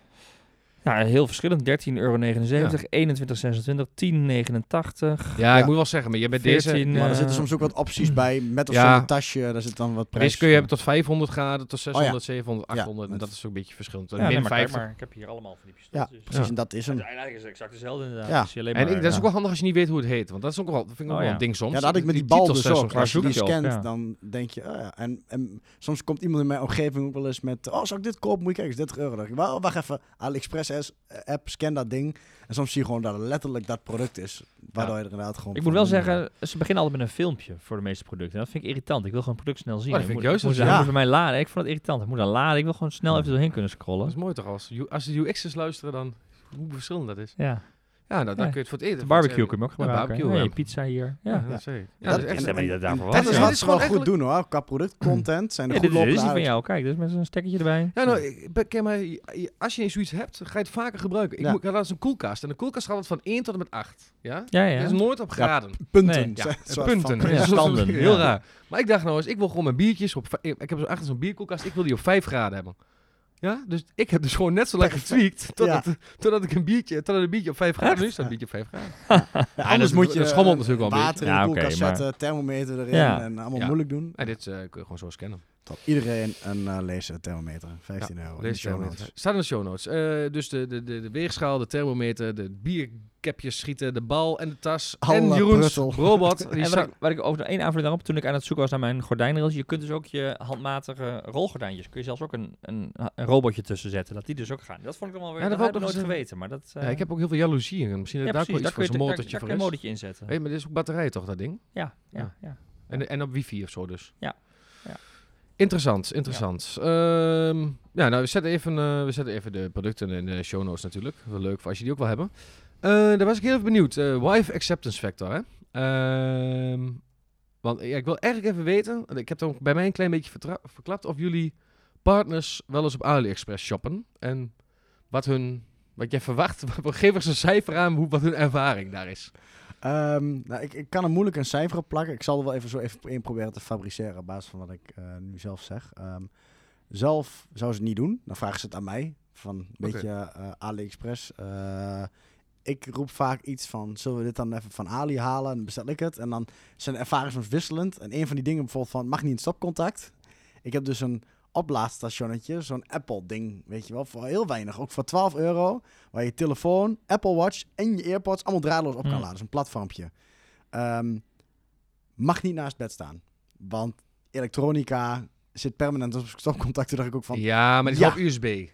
Nou, heel verschillend. 13,79 euro, 21,26, 10,89. Ja, ik moet wel zeggen, maar je bent deze... 14, Maar er eh, zitten soms ook wat opties bij, met of Ja. zonder tasje. Daar zit dan wat prijs. Deze kun je hebben tot 500 graden, tot 600, Oh 700, Ja, 800. en dat is ook een beetje verschillend. Ja, min nee, maar, kijk 50. maar, ik heb hier allemaal van die Ja, pistooltjes. precies. Ja. En dat is hem. Uiteindelijk is het exact hetzelfde inderdaad. Ja. Dus je alleen En maar, ik, dat is ja. ook wel handig als je niet weet hoe het heet. Want dat is ook wel, dat vind ik ook Oh, wel ja. een ding soms. Ja, dat had ik met die, titels bal dus ook. Als je die scant, ja. dan denk je, oh ja. En, en soms komt iemand in mijn omgeving ook wel eens met, oh, zal ik dit kopen? Moet je kijken, is 30 euro. Dan denk ik, well, wacht even, AliExpress is- app, scan dat ding. En soms zie je gewoon dat het letterlijk dat product is. Waardoor je er inderdaad gewoon... Ik moet wel zeggen, ze beginnen altijd met een filmpje voor de meeste producten. En dat vind ik irritant. Ik wil gewoon het product snel zien. Oh, dat vind ik juist moet, Ja. moet bij mij laden. Ik vond het irritant. Ik moet dan laden. Ik wil gewoon snel even doorheen kunnen Dat scrollen. is mooi toch als, als de UX'ers luisteren dan hoe verschillend dat is. Ja. Ja, nou, dan Ja. kun je het voor het eten. De barbecue kun je ook Ja, gebruiken. barbecue, Hey, ja. pizza hier. Ja. Dat. Ja, Dat- dat is echt... je dat daarvoor Dat was? is gewoon goed doen hoor. Qua productcontent zijn er Ja, goed dit, is van jou. Kijk, dus met zo'n stekkertje erbij. Ja, nou, ik ken je- je- als je zoiets hebt, ga je het vaker gebruiken. Ik, Ja. moet, laatst een koelkast. En de koelkast gaat van 1 tot en met 8. Ja? Ja, ja. Dat is nooit op graden. Punten. Nee. Ja, Zo- eh, punten. Dat standen, Heel raar. Maar ik dacht nou eens, ik wil gewoon mijn biertjes op... Ik heb zo achter zo'n bierkoelkast, ik wil die op 5 graden hebben. Ja, dus ik heb dus gewoon net zo lang getweakt totdat, totdat ik een biertje, totdat een biertje op 5 graden, nu is dat een biertje op 5 graden. Ja, anders dat- moet je eh, natuurlijk wel een water in beetje. de Ja, oké, koelkast maar- zetten, thermometer erin Ja. en allemaal Ja. moeilijk doen. En dit eh, kun je gewoon zo scannen. Iedereen een uh, lezen thermometer, 15 euro. show thermometer. notes. Staat in de show notes. Eh, dus de, de, de, de weegschaal, de thermometer, de capjes schieten, de bal en de tas. Alle en Jeroens robot. Die En wat za- ik, wat ik over één aanvulling daarop, toen ik aan het zoeken was naar mijn gordijnrails, je kunt dus ook je handmatige rolgordijntjes, kun je zelfs ook een, een, een robotje tussen zetten, dat die dus ook gaan. Dat vond ik dan wel weer, Ja, dat dat, wou heb ik nooit geweten, maar dat... ja, eh, ik heb ook heel veel jaloezie in. Misschien ja, dat daar precies, iets voor zo'n motortje daar voor kun je een motortje inzetten. Hé, maar dit is ook batterij toch, dat ding? Ja, ja, ja. En, en op wifi of zo dus. Ja. Ja. Interessant, interessant. Ehm, ja, nou, we zetten, even, eh, we zetten even de producten in de show notes natuurlijk. Wel leuk voor als je die ook wil hebben. Eh, daar was ik heel even benieuwd. Eh wife acceptance factor, hè? Ehm, want ja, ik wil eigenlijk even weten, ik heb ook bij mij een klein beetje verklapt, of jullie partners wel eens op AliExpress shoppen. En wat hun, wat jij verwacht, geef eens een cijfer aan hoe, wat hun ervaring daar is. Ehm, nou, ik, ik kan er moeilijk een cijfer op plakken. Ik zal er wel even zo even in proberen te fabriceren op basis van wat ik eh, nu zelf zeg. Ehm, zelf zou ze het niet doen. Dan vragen ze het aan mij. Van een beetje eh, AliExpress. Eh, ik roep vaak iets van, zullen we dit dan even van Ali halen? En dan bestel ik het. En dan zijn de ervaringen soms wisselend. En een van die dingen bijvoorbeeld van, mag niet in stopcontact. Ik heb dus een oplaadstationnetje, zo'n Apple-ding, weet je wel, voor heel weinig. Ook voor 12 euro, waar je telefoon, Apple Watch en je AirPods allemaal draadloos op kan Hmm. laden. Dus een platformpje. Ehm, mag niet naast bed staan. Want elektronica zit permanent op stopcontact. Toen dacht ik ook van... ja, maar die ja. is op USB.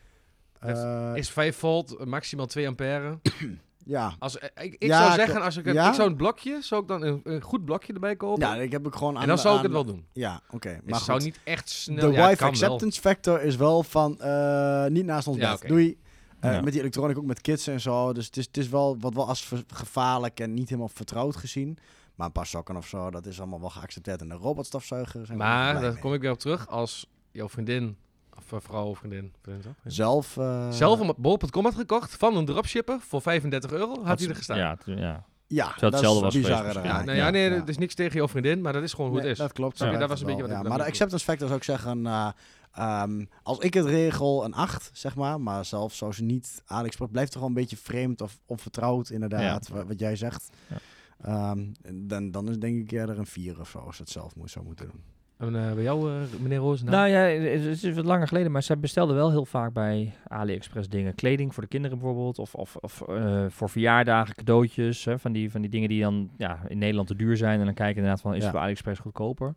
eh, Is 5 volt, maximaal 2 ampère. ja. Als, eh, ik ik Ja, zou ik- zeggen, als ik, het, ja? ik zou een blokje, zou ik dan een, een goed blokje erbij kopen. ja, ik heb ook gewoon aan en dan zou ik het wel doen. Ja, oké. Maar maar het zou niet echt snel... De ja, wife wel. acceptance factor is wel van eh, niet naast ons Ja, bed. oké. Doei. Eh, Ja. Met die elektronica ook met kids en zo. Dus het is, het is wel wat wel als gevaarlijk en niet helemaal vertrouwd gezien. Maar een paar sokken of zo, dat is allemaal wel geaccepteerd. En de robotstofzuiger zijn Maar, daar mee. kom ik weer op terug, als jouw vriendin, of vrouw of vriendin, vriendin toch? Ja. Zelf... eh, zelf op bol.com had gekocht van een dropshipper voor 35 euro, had hij er gestaan. Ja, ja. Ja, dat hetzelfde is was bizar. Ja, nou ja, nee, ja. dat is niks tegen jouw vriendin, maar dat is gewoon hoe Nee, het is. Dat klopt. Je? ja, Dat was een beetje wat ja, Maar de acceptance factor zou ik zeggen, eh, ehm, als ik het regel, een 8, zeg maar. Maar zelf zou ze niet AliExpress, blijft toch wel een beetje vreemd of onvertrouwd, inderdaad, wat, jij zegt. Ja. Ehm, dan, dan is denk ik eerder een 4 of zo, als het zelf moet, zou moeten doen. En eh, bij jou, eh, meneer Roos? Nou ja, het is wat langer geleden, maar zij bestelde wel heel vaak bij AliExpress dingen. Kleding voor de kinderen bijvoorbeeld, of, of, of eh, voor verjaardagen, cadeautjes. Hè, van, die, van die dingen die dan ja, in Nederland te duur zijn. En dan kijken inderdaad van, is Ja. het bij AliExpress goedkoper?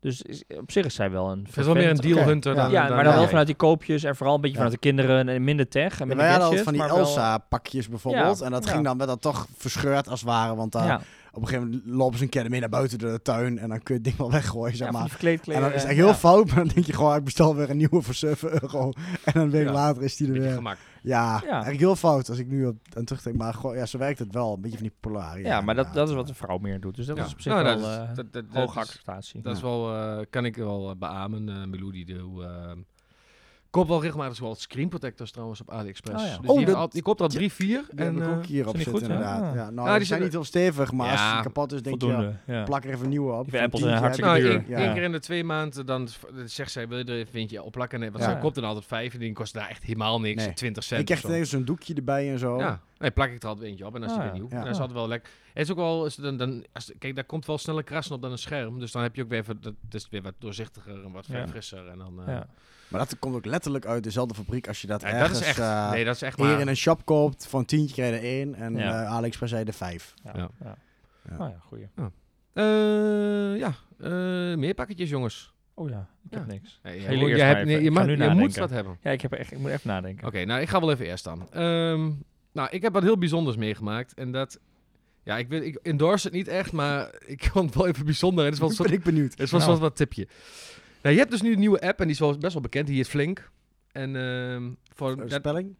Dus is, op zich is zij wel een Het is wel meer een fervent- deal Oké, hunter ja. dan... Ja, dan maar dan wel vanuit die koopjes en vooral een beetje Ja. vanuit de kinderen en minder tech en Ja, minder wij hadden altijd gadgets, van die Elsa-pakjes bijvoorbeeld. Ja, en dat ja. ging dan werd dat toch verscheurd als het ware. Want daar, op een gegeven moment lopen ze een keer ermee naar buiten door de tuin. En dan kun je het ding wel weggooien, zeg maar. En dan is het echt ja. heel fout, maar dan denk je gewoon, ik bestel weer een nieuwe voor 7 euro. En dan een week Ja. later is die er weer. gemak. Ja, Ja. eigenlijk heel fout als ik nu op, aan terugdenk. Maar gewoon, ja, zo werkt het wel. Een beetje van die polaria. Ja, maar dat, dat is wat een vrouw meer doet. Dus dat Ja. is op zich Nou, wel dat is- eh, dat- hoge is- acceptatie. Dat is Ja. wel, eh, kan ik wel eh, beamen. eh Melody doe. Eh koopt wel regelmatig zoal screen protectors trouwens op AliExpress. Oh ja. Dus Oh, die, dat- al, die koopt al drie, vier. Die heb en, ik eh, ook hierop zijn die zitten, goed, ja? inderdaad. Ah. Ja, nou, Ja, die die zijn niet heel stevig, maar als Ja, die kapot is, denk je, Voldoende, ja. plak er even een nieuwe op. Een zijn hartstikke nou, heb duur. je- ja. één keer in de twee maanden dan zegt zij, wil je er vind je opplakken? Nee, want Ja. zij koopt dan altijd vijf en die kost daar echt helemaal niks. Nee. 20 Je cent of zo. ineens zo'n doekje erbij en zo. Ja, nee, plak ik er altijd eentje op en dan is het Ah, weer nieuw. ja. En dat is altijd wel lekker. Het is ook wel, is dan, dan, als, kijk, daar komt wel sneller krassen op dan een scherm. Dus dan heb je ook weer even, dat het is weer wat doorzichtiger en wat Ja. frisser. En dan, eh, Ja. Maar dat komt ook letterlijk uit dezelfde fabriek als je dat ja, ergens dat is echt, eh, nee, dat is echt hier maar. in een shop koopt. Een tientje krijg je er één. En Ja. eh, AliExpress zei er vijf. Ja. Ja. Ja. Ja. Ja, goeie. Eh, ja, eh, meer pakketjes jongens. Oh ja, ik heb Ja. niks. Jij maar hebt- nee, je mag- je moet wat hebben. Ja, ik, heb echt, ik moet even nadenken. Oké, nou, ik ga wel even eerst dan. Ehm, nou, ik heb wat heel bijzonders meegemaakt. En dat, ja, ik, weet, ik endorse het niet echt, maar ik vond het wel even bijzonder. Het is wel ben ik benieuwd. het is wel Nou. wat tipje. Nou, je hebt dus nu een nieuwe app en die is wel best wel bekend. Die heet Flink. En ehm, voor dat- Spelling?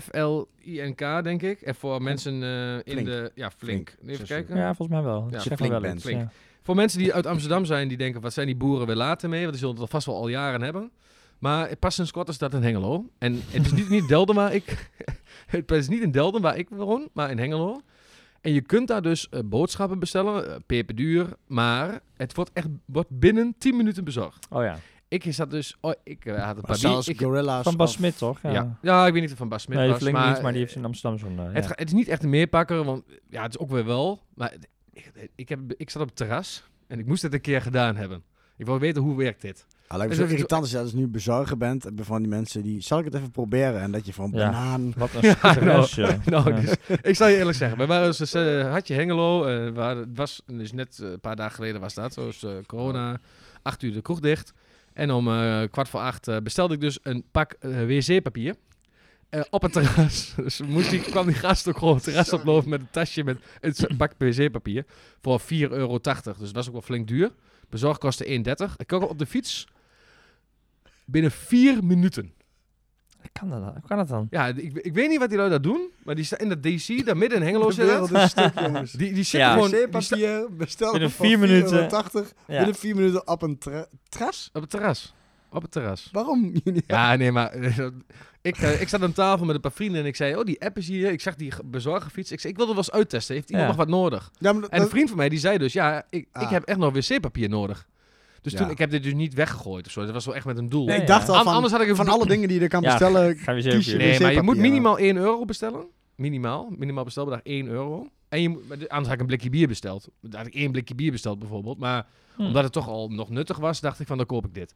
F-L-I-N-K, denk ik. En voor mensen eh, in Flink. de... Ja, Flink. Flink. Even kijken. Ja, volgens mij wel. Ja, Flink wel Flink. ja. Voor mensen die uit Amsterdam zijn, die denken, wat zijn die boeren weer later mee? Want die zullen het al vast wel al jaren hebben. Maar pas sinds kort is dat in Hengelo. En het is niet, niet Delden waar ik... het is niet in Delden waar ik woon, maar in Hengelo. En je kunt daar dus eh, boodschappen bestellen, eh, peperduur. Maar het wordt echt wordt binnen 10 minuten bezorgd. Oh ja. Ik zat dus... Oh, ik eh, had een paar zelfs bier- ik, Gorilla's. Van Bas of- Smit, toch? Ja. ja. Ja. ik weet niet of van Bas Smit nee, was. Flink maar, niet, maar die heeft in Amsterdam zo'n... het, ja. ga- het is niet echt een meerpakker, want ja, het is ook weer wel. Maar ik, ik, heb, ik zat op het terras en ik moest het een keer gedaan hebben. Ik wil weten hoe werkt dit. Ah, lijkt me zo irritant als je dus nu bezorger bent. Van die mensen die... Zal ik het even proberen? En dat je van Ja. banaan... Wat een Ja, stress, ja. Nou, Ja. dus, ik zal je eerlijk zeggen, we waren dus, had je Hengelo, eh, het was dus net eh, een paar dagen geleden was dat, zoals eh, corona, acht uur de kroeg dicht. En om eh, kwart voor acht bestelde ik dus een pak wc-papier. eh, op het terras. Dus moest die, kwam die gast ook gewoon het terras oplopen met een tasje met een pak wc-papier. Voor 4,80 euro. Dus dat was ook wel flink duur. Bezorg kostte 1,30. Ik kwam op de fiets. Binnen vier minuten. Kan dat, dan? Hoe kan dat dan? Ja, ik, ik weet niet wat die lui daar doen, maar die staan in dat DC, daar midden in Hengelo De zit dat. wereld is stuk, jongens. Die, die zitten Ja. gewoon die sta- wc-papier bestellen Binnen vier minuten. 4,80 Ja. Binnen vier minuten op een tra- tras? op het terras. Op het terras. Waarom? jullie? Ja, nee, maar eh, ik, eh, ik zat aan tafel met een paar vrienden en ik zei, oh, die app is hier. Ik zag die ge- bezorgerfiets. Ik zei, ik wil er wel eens uittesten. Heeft iemand Ja. nog wat nodig? Ja, maar dat- En een dat- vriend van mij, die zei dus, ja, ik, ik Ah. heb echt nog wc-papier nodig. Dus Ja. toen, ik heb dit dus niet weggegooid of zo. Dat was wel echt met een doel. Nee, ik dacht ja. al An- van, anders had ik een van alle dingen die je er kan Ja, bestellen, Gaan we kies je zeker. Nee, maar je moet minimaal 1 euro bestellen. Minimaal. Minimaal bestelbedrag 1 euro. En je anders had ik een blikje bier besteld. Dan had ik één blikje bier besteld bijvoorbeeld. Maar Hm. omdat het toch al nog nuttig was, dacht ik van dan koop ik dit.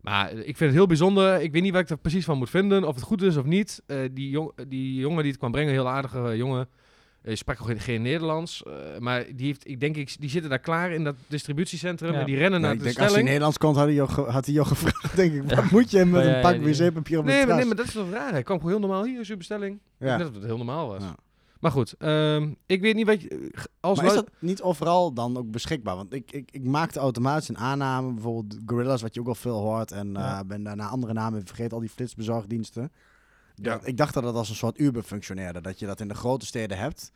Maar eh, ik vind het heel bijzonder. Ik weet niet wat ik er precies van moet vinden. Of het goed is of niet. Eh, die, jong, die jongen die het kwam brengen, een heel aardige eh, jongen. Hij sprak ook geen, geen Nederlands. eh, maar die, heeft, ik denk, ik, die zitten daar klaar in dat distributiecentrum. Ja. En die rennen Ja, naar ik de denk, als hij. Nederlands komt, had hij jou, ge- had hij jou gevraagd, denk ik. Wat moet je met Ja, een pak wc-papier op Nee, maar, nee, maar dat is toch raar. Hij kwam gewoon heel normaal. Hier is uw bestelling. Ja. Net of het heel normaal was. Ja. Maar goed, ehm, ik weet niet wat je... Als Maar is lu- dat niet overal dan ook beschikbaar? Want ik, ik, ik maakte automatisch een aanname, bijvoorbeeld Gorillas, wat je ook al veel hoort. En eh, Ja. ben daarna andere namen vergeten, al die flitsbezorgdiensten. Ja. Ik dacht dat dat als een soort Uber functioneerde. Dat je dat in de grote steden hebt,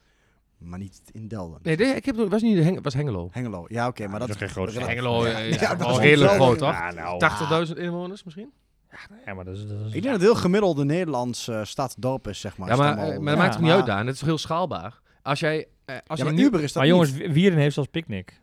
maar niet in Delden. Nee, nee, ik heb, het was niet de Heng, was Hengelo. Hengelo, ja oké, maar dat is geen grote stad. Hengelo Ja, is ja, is redelijk groot, toch? Ja, nou. 80.000 inwoners misschien? Ja, maar dat is... Dat is Ik denk dat het heel gemiddelde Nederlandse stad, dorp is, zeg maar. ja, maar, eh, maar dat Ja, maakt het niet uit, Daan. Het is toch heel schaalbaar. Als jij... eh, als Ja, je nu- Uber is dat maar jongens, niet. Wi- Wierden heeft zelfs picknick.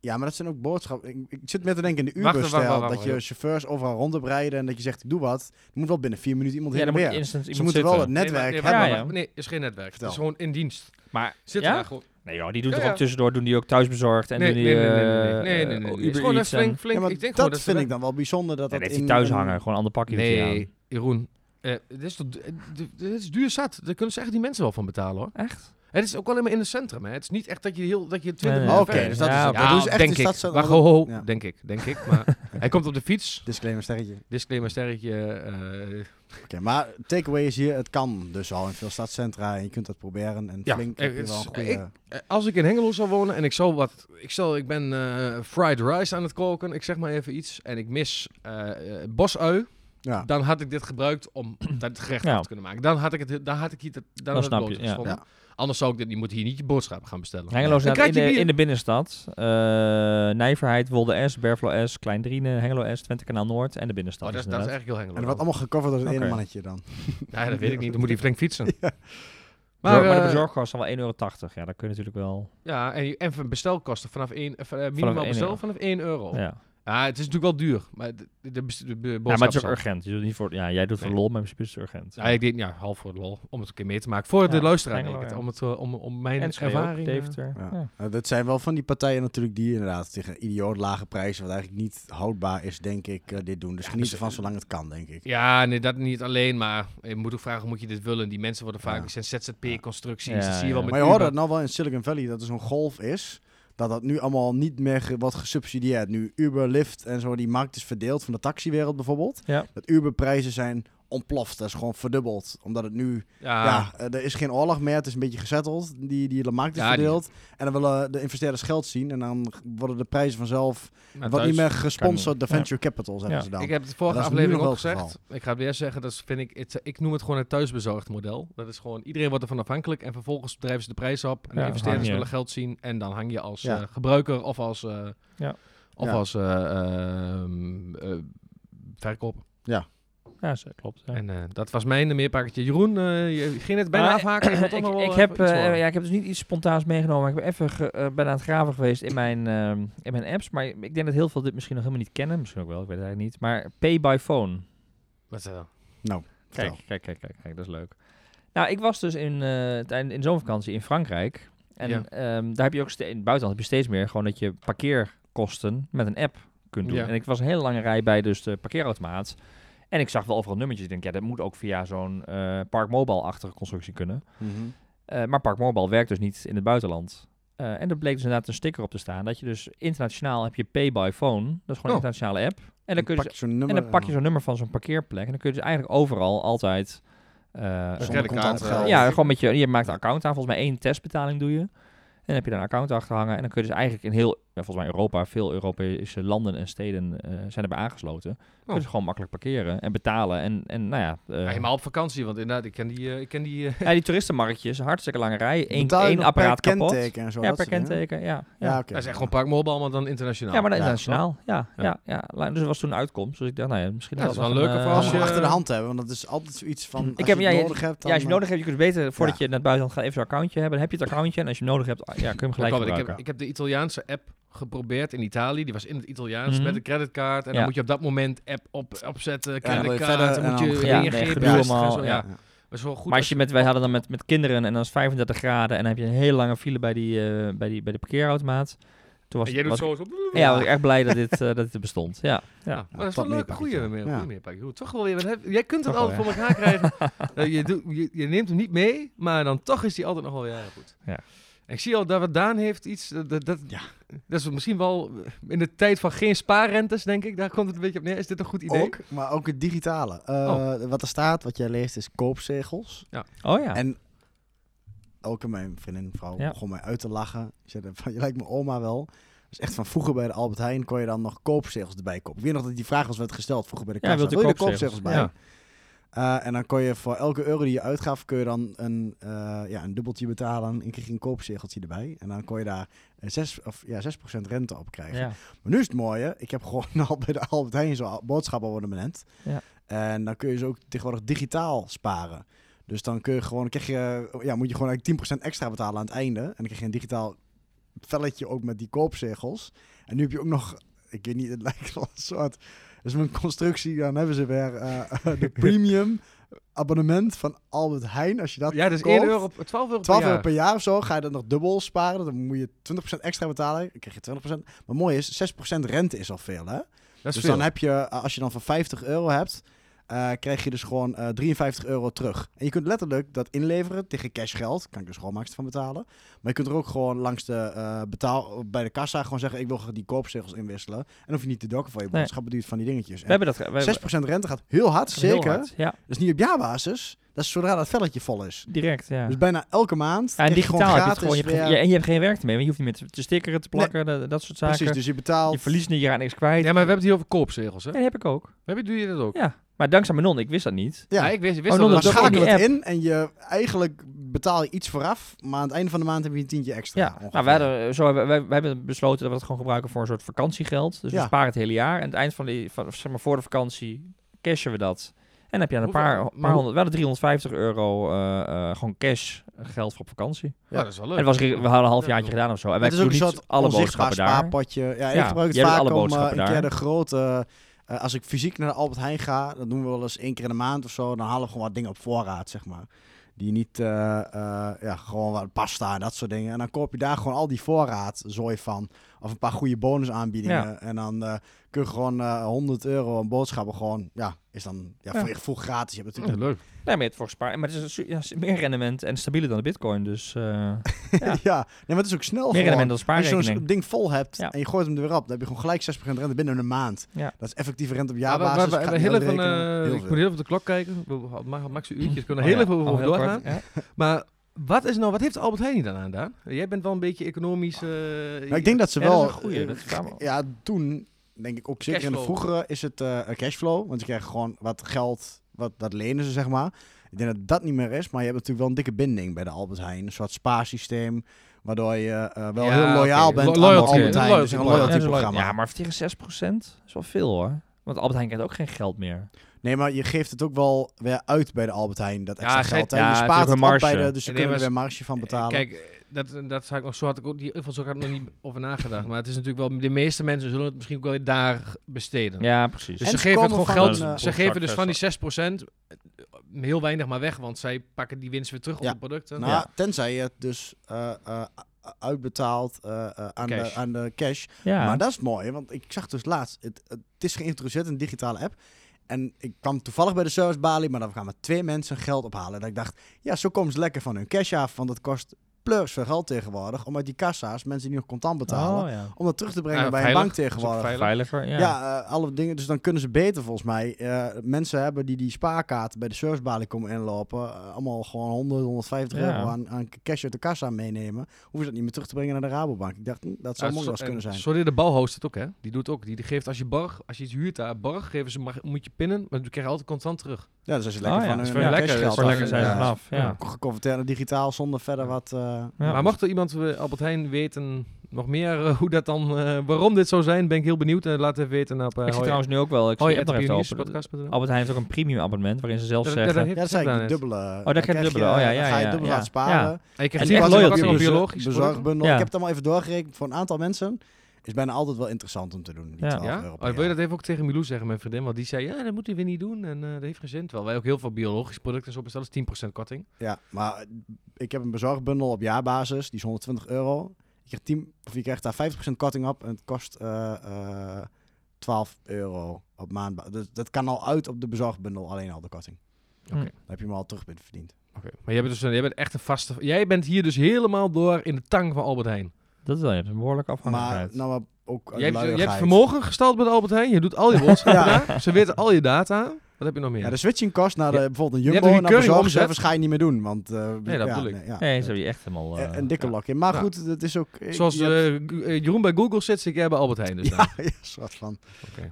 Ja, maar dat zijn ook boodschappen. Ik, ik zit met te denken in de Wacht, Uber-stijl. wacht, wacht, dat je chauffeurs overal rond hebt rijden en dat je zegt, ik doe wat. Er moet wel binnen vier minuten iemand Ja, heen dan en moet je weer. instant Ze moeten wel het Nee, maar- netwerk nee, hebben. Ja, ja. Nee, is geen netwerk. Vertel. Het is gewoon in dienst. Maar Zit ja? daar gewoon. Nee joh, die doen Ja, toch ja. ook tussendoor, doen die ook thuisbezorgd en Nee, doen nee, die nee, nee, nee, eh, nee, nee, nee, nee. Het is Uber Eats flink, flink. Ja, maar ik denk dat, gewoon vind ik dan wel bijzonder. Dat Nee, dat dat heeft in hij thuis een- hangen, gewoon een ander pakje doet. Nee, Jeroen. eh, dit, is toch, eh, dit- dit is duur zat. Daar kunnen ze echt die mensen wel van betalen hoor. Echt? Het is ook wel helemaal in het centrum. Hè. Het is niet echt dat je, heel, dat je 20 Nee, nee. minuten Oké, ver dus is. dat Ja, is het. Dat ze echt denk ik. ho, ho, Ja. denk ik, denk ik. Maar hij komt op de fiets. Disclaimer sterretje. Disclaimer sterretje. eh, Oké, maar takeaway is hier, het kan dus al in veel stadscentra en je kunt dat proberen. En Ja, flink eh, heb je het wel is- een goede... ik- Eh, Als ik in Hengelo zou wonen en ik zou wat... Ik, zal, ik ben eh, fried rice aan het koken, ik zeg maar even iets. En ik mis eh eh, bosui. ja. Dan had ik dit gebruikt om dat gerecht Ja. te kunnen maken. Dan had ik het, dan had ik hier, dan Dan had ik snap het je, ja. gevonden. Anders zou ik dit, je moet hier niet je boodschappen gaan bestellen. Hengelo Een staat in de, bier. in de binnenstad. eh Nijverheid, Wolde S, Berflo S, Klein Driene, Hengelo S, Twente Kanaal Noord en de binnenstad. Oh, dat, is, dat is eigenlijk heel En Hengelo. dat wordt allemaal gecoverd door het Oké. ene mannetje dan. Ja, dat weet ik niet. Dan moet hij flink fietsen. Ja. Maar, Maar, maar de eh, bezorgkost is al wel 1,80 euro. Ja, dat kun je natuurlijk wel. Ja, en, en van bestelkosten vanaf 1, eh, minimaal 1 bestel euro. vanaf 1 euro. Ja. Ja. het is natuurlijk wel duur. Maar de, de, de, ja, maar het is ook urgent. Je doet niet voor, ja, jij doet voor Nee. lol, maar principe is het urgent. Ja, ik denk ja, half voor de lol. Om het een keer mee te maken. Voor Ja, de luisteraar, denk ik. ja. Om, het, eh, om, om mijn en Schreeuw ook, ervaring... eh, Deventer. Ja. Ja. Nou, dat zijn wel van die partijen natuurlijk die inderdaad tegen idioot lage prijzen, wat eigenlijk niet houdbaar is, denk ik, eh, dit doen. Dus Ja, geniet dus, ervan eh, zolang het kan, denk ik. Ja, nee, dat niet alleen, maar je moet ook vragen, moet je dit willen? Die mensen worden vaak, Ja. het zijn ZZP-constructies, Ja, dat zie je ja. wel met Maar je hoort het nou wel in Silicon Valley, dat er zo'n golf is, dat dat nu allemaal niet meer wordt gesubsidieerd. Nu Uber, Lyft en zo, die markt is verdeeld van de taxiwereld bijvoorbeeld. Ja. Dat Uber-prijzen zijn ontploft, dat is gewoon verdubbeld. Omdat het nu, Ja, ja, eh, er is geen oorlog meer, het is een beetje gezetteld, die, die de markt is Ja, die- verdeeld. En dan willen de investeerders geld zien en dan worden de prijzen vanzelf, wordt niet meer gesponsord, de Ja. venture capital zeggen Ja. ze dan. Ik heb het vorige aflevering ook gezegd. Ik ga het weer zeggen, dat vind ik, het, ik noem het gewoon het thuisbezorgd model. Dat is gewoon, iedereen wordt ervan afhankelijk en vervolgens drijven ze de prijs op. En de investeerders willen geld zien en dan hang je als Ja. eh, gebruiker of als, eh, Ja. of Ja. als eh, ehm, eh, verkoper. Ja, zo, klopt. Ja. En eh, dat was mijn meerpakketje. Jeroen, eh, je ging het bijna Maar, afhaken. Ik, wel ik, even heb, eh, ja, ik heb dus niet iets spontaans meegenomen. maar Ik ben even ge- eh, ben aan het graven geweest in mijn, ehm, in mijn apps. Maar ik denk dat heel veel dit misschien nog helemaal niet kennen. Misschien ook wel, ik weet het eigenlijk niet. Maar Pay by Phone. Wat is dat? Nou, Kijk, kijk, kijk, kijk, kijk, dat is leuk. Nou, ik was dus in, eh tijdens in zomervakantie in Frankrijk. En Ja. ehm, daar heb je ook ste- in het buitenland heb je steeds meer gewoon dat je parkeerkosten met een app kunt doen. Ja. En ik was een hele lange rij bij dus de parkeerautomaat. En ik zag wel overal nummertjes. Ik denk, ja, dat moet ook via zo'n eh Park Mobile-achtige constructie kunnen. Mhm. Eh, maar Park Mobile werkt dus niet in het buitenland. Eh, en er bleek dus inderdaad een sticker op te staan. Dat je dus internationaal heb je Pay by Phone. Dat is gewoon een Oh. internationale app. En dan, kun je pak dus- je zo'n nummer. en dan pak je zo'n nummer van zo'n parkeerplek. En dan kun je dus eigenlijk overal altijd... Zonder creditcard, contant geld. ja, gewoon met je, je maakt een account aan. Volgens mij één testbetaling doe je. En dan heb je daar een account achter hangen. En dan kun je dus eigenlijk in heel, volgens mij Europa, veel Europese landen en steden eh, zijn erbij aangesloten. Kun je dus gewoon makkelijk parkeren en betalen. En, en nou ja, eh, Ja, helemaal op vakantie, want inderdaad, ik ken die... eh, ik ken die ja, die toeristenmarktjes, hartstikke lange rij. Eén, één apparaat per kapot. kenteken en zo. ja, dat per kenteken, ja. ja. Ja, oké. dat is echt gewoon Park Mobile, maar dan internationaal. Ja, maar dan internationaal. Ja, Ja. ja, Dus dat was toen een uitkomst. Dus ik dacht, nou ja, misschien Ja, dat is wel een, leuker voor als je- achter de hand hebben, want dat is altijd zoiets van. Als Ik heb- je ja, nodig hebt. Dan, Ja, als je nodig hebt, je kunt beter, voordat Ja. je naar het buitenland gaat, even zo'n accountje hebben. Dan heb je het accountje. En als je hem nodig hebt, ja, kun je hem gelijk gebruiken. heb, ik heb de Italiaanse app geprobeerd in Italië. Die was in het Italiaans Mhm. met een creditcard. En Ja. dan moet je op dat moment app op, opzetten, creditcard. verder dan en moet je dingen Ja, allemaal, ja. ja. Maar goed maar als je met, wij hadden dan met, met kinderen en dan is 35 graden en dan heb je een hele lange file bij, die, eh, bij, die, bij de parkeerautomaat. Toen was, En jij doet was, zo... Ja, was ik echt blij dat dit, eh, dat dit bestond. Ja, ja. Ja, maar dat is wel een leuke meerpakketje. goede meer, Ja. meerpakje. Goed, Toch wel weer, heb- jij kunt het altijd voor elkaar krijgen. Eh, je, doet, je, je neemt hem niet mee, maar dan toch is hij altijd nog wel weer goed. Ja. Ik zie al dat wat Daan heeft iets, dat, dat, dat, Ja. dat is misschien wel in de tijd van geen spaarrentes, denk ik. Daar komt het een beetje op neer. Is dit een goed idee? Ook, maar ook het digitale. Eh, Wat er staat, wat jij leest, is koopzegels. Oh ja. En ook mijn vriendin, vrouw, Ja. begon mij uit te lachen. Ze zei van, je lijkt mijn oma wel. Dus echt van vroeger bij de Albert Heijn kon je dan nog koopzegels erbij kopen. Ik weet nog dat die vraag was werd gesteld vroeger bij de Ja, kassa. u Wil je de koopzegels? koopzegels bij? Ja. Eh, en dan kon je voor elke euro die je uitgaf, kun je dan een, eh, ja, een dubbeltje betalen. En kreeg je een koopzegeltje erbij. En dan kon je daar eh, 6, of, ja, 6% rente op krijgen. ja. Maar nu is het mooie, ik heb gewoon al bij de Albert Heijn zo'n boodschappenabonnement. Ja. En dan kun je ze ook tegenwoordig digitaal sparen. Dus dan kun je gewoon, krijg je, ja, moet je gewoon eigenlijk 10% extra betalen aan het einde. En dan krijg je een digitaal velletje ook met die koopzegels. En nu heb je ook nog, ik weet niet, het lijkt wel een soort, dus een constructie, dan hebben ze weer eh, de premium abonnement van Albert Heijn. Als je dat Ja, dus koopt, 1 euro, 12 euro 12 per euro jaar. per jaar of zo, ga je dat nog dubbel sparen. Dan moet je 20% extra betalen. Dan krijg je 20%. Maar mooi is, 6% rente is al veel, hè? Dus veel. dan heb je, eh, als je dan van 50 euro hebt, eh, krijg je dus gewoon eh 53 euro terug. En je kunt letterlijk dat inleveren tegen cashgeld. Kan ik dus gewoon max van betalen. Maar je kunt er ook gewoon langs de eh, betaal bij de kassa gewoon zeggen: ik wil die koopzegels inwisselen. En dan hoef je niet te dokken voor je Nee. boodschappen duurt van die dingetjes. We En hebben dat. ge- we- 6% rente gaat heel hard, heel zeker. hard. Ja, Dus niet op jaarbasis. Dat is zodra dat velletje vol is. direct. Ja. Dus bijna elke maand. Ja, en krijg je digitaal heb je het gewoon. Je hebt, ja, en je hebt geen werk mee. Want je hoeft niet meer te, te stickeren, te plakken, dat, dat soort zaken. Precies, dus je betaalt. Je verliest niet, je gaat niks kwijt. Ja, maar we hebben het hier over koopzegels, hè? Ja, die heb ik ook. Heb je, doe je dat ook? Ja. Maar dankzij mijn non, ik wist dat niet. Ja, Ja, ik wist, ik wist Oh, dat dan schakel het in en je eigenlijk betaal je iets vooraf, maar aan het einde van de maand heb je een tientje extra. Ja, ongeveer. nou, wij, hadden, zo hebben, wij, wij hebben besloten dat we het gewoon gebruiken voor een soort vakantiegeld. Dus we sparen het hele jaar. En aan het eind van, die, van zeg maar voor de vakantie cashen we dat. En dan heb je aan een paar, maar paar hoe- honderd, wel 350 euro eh, eh, gewoon cash geld voor op vakantie. Ja, dat is wel leuk. En het was, we hadden een half Ja, jaartje gedaan of zo. En wij het is ook doen een niet soort alle onzichtbaar boodschappen daar. spaarpotje. Ja, ik Ja, gebruik het vaak alle om eh, een keer de grote... eh, als ik fysiek naar de Albert Heijn ga, dan doen we wel eens één keer in de maand of zo. Dan halen we gewoon wat dingen op voorraad, zeg maar. Die niet, eh, eh, ja, gewoon wat pasta en dat soort dingen. En dan koop je daar gewoon al die voorraad zooi van. Of een paar goede bonusaanbiedingen. Ja. En dan kun je gewoon eh 100 euro aan boodschappen gewoon, ja, is dan ja, voor je gevoel gratis. Je hebt natuurlijk leuk. Nee, maar je hebt voor gespaard. Maar het is meer rendement en stabieler dan de bitcoin. Dus eh ja. Ja. nee, maar het is ook snel meer gewoon. rendement dan Als je zo'n spaarrekening. ding vol hebt Ja. en je gooit hem er weer op, dan heb je gewoon gelijk 6% rente binnen een maand. Ja. Dat is effectieve rente op Ja, we- jaarbasis. we- we- we- het heel even, eh, Heel ik moet heel even op de klok kijken. We mag max een uurtje. kunnen Oh heel ja. even Oh, over heel kort, doorgaan. ja. Maar wat, is nou, wat heeft Albert Heijn niet dan aan gedaan? Jij bent wel een beetje economisch... eh, Nou, ik denk dat ze Ja, dat wel... is een goeie, dat is wel- ja, toen denk ik ook zeker in de Cashflow. vroegere is het een cashflow. Want je krijgt gewoon wat geld, wat, dat lenen ze zeg maar. Ik denk dat dat niet meer is, maar je hebt natuurlijk wel een dikke binding bij de Albert Heijn. Een soort spaarsysteem, waardoor je eh, wel Ja, heel loyaal bent Lo- aan loyalty, de Albert een Heijn. loyalty Dus een loyalty programma. Ja, maar tegen 6% is wel veel hoor. Want Albert Heijn krijgt ook geen geld meer. Nee, maar je geeft het ook wel weer uit bij de Albert Heijn, dat extra geld. hè. ja, je spaart het bij de, dus ze Nee, kunnen er weer marge van betalen. Kijk, dat, dat zou ik nog zo had ik ook die had ik nog niet over nagedacht. Maar het is natuurlijk wel de meeste mensen zullen het misschien ook wel weer daar besteden. Ja, precies. Dus En ze ze geven het gewoon van geld. een, eh, ze geven dus van die 6% eh, heel weinig maar weg, want zij pakken die winst weer terug Ja. op de producten. Nou, Ja. tenzij je het dus eh, eh, uitbetaald eh, eh, aan. De, aan de cash. Ja. Maar dat is mooi, want ik zag dus laatst, het, het is geïntroduceerd in een digitale app. En ik kwam toevallig bij de servicebalie, maar dan gaan maar twee mensen geld ophalen. Dat ik dacht, ja, zo komen ze lekker van hun cash af, want het kost pleurs veel geld tegenwoordig. Om uit die kassa's, mensen die nog contant betalen, Oh, ja. om dat terug te brengen Ja, bij veilig. een bank is tegenwoordig. veilig. Veiliger, Ja, ja. eh, alle dingen. Dus dan kunnen ze beter volgens mij eh, mensen hebben die die spaarkaart bij de servicebalie komen inlopen. eh, allemaal gewoon 100, 150 Ja. euro aan, aan cash uit de kassa meenemen. Hoeven ze dat niet meer terug te brengen naar de Rabobank. Ik dacht, hm, dat zou Ja, mooi kunnen en zijn. Sorry, de Bauhaus het ook, hè? Die doet ook. Die, die geeft als je borg, als je iets huurt daar, borg, geven ze, mag, moet je pinnen, maar dan krijg je altijd contant terug. Ja, dus als je lekker Oh ja, van dat hun is lekker, cashgeld is lekker zijn vanaf. Ja. geconverteerd naar digitaal zonder verder wat... eh, Ja. Maar mocht er iemand, eh, Albert Heijn, weten nog meer eh, hoe dat dan, eh, waarom dit zou zijn, ben ik heel benieuwd. en laat even weten op uh, Ik zie trouwens nu ook wel, ik zie Hoi, het nog even open. Albert Heijn heeft ook een premium abonnement, waarin ze Dat- dat zeggen... heeft- Ja, dat is eigenlijk gedaan de net. dubbele... Oh, daar krijg je dubbele. Oh, ja, ja, ga je ja, dubbel aan sparen. En krijgt echt loyalty. Bezorgbundel. Ik heb het allemaal even doorgerekend voor een aantal mensen. Is bijna altijd wel interessant om te doen. Die Ja. 12 Ja? euro Oh, wil je dat even ook tegen Milou zeggen, mijn vriendin? Want die zei, ja, dat moeten we weer niet doen en eh, dat heeft geen zin. Terwijl wij ook heel veel biologische producten zo bestellen, is 10% korting. Ja, maar ik heb een bezorgbundel op jaarbasis. Die is 120 euro. Je krijgt, 10, of je krijgt daar 50% korting op. En het kost eh, eh, 12 euro op maand. Dus dat kan al uit op de bezorgbundel, alleen al de korting. Hm. Dan heb je hem al terug verdiend. Oké. Maar jij bent, dus, een- jij bent echt een vaste... Jij bent hier dus helemaal door in de tang van Albert Heijn. Dat is wel een behoorlijke Maar afhankelijkheid. nou, maar ook uit Jij hebt, jij hebt vermogen gestald bij de Albert Heijn. Je doet al je boodschappen Ja. daar. Ze weten al je data. Wat heb je nog meer? Ja, de switching kost naar de, Ja. bijvoorbeeld Je een hebt Jumbo een naar bezorgservice ga je niet meer doen. Want, eh, Nee, dat ja, bedoel ik. nee, ja. nee, ze hebben die echt helemaal... Eh, eh, een dikke ja. lokje. Maar Ja. goed, het is ook... ik- Zoals je hebt- eh, eh, Jeroen bij Google zit, zit jij bij Albert Heijn dus ja, dan. ja, soort van. Oké.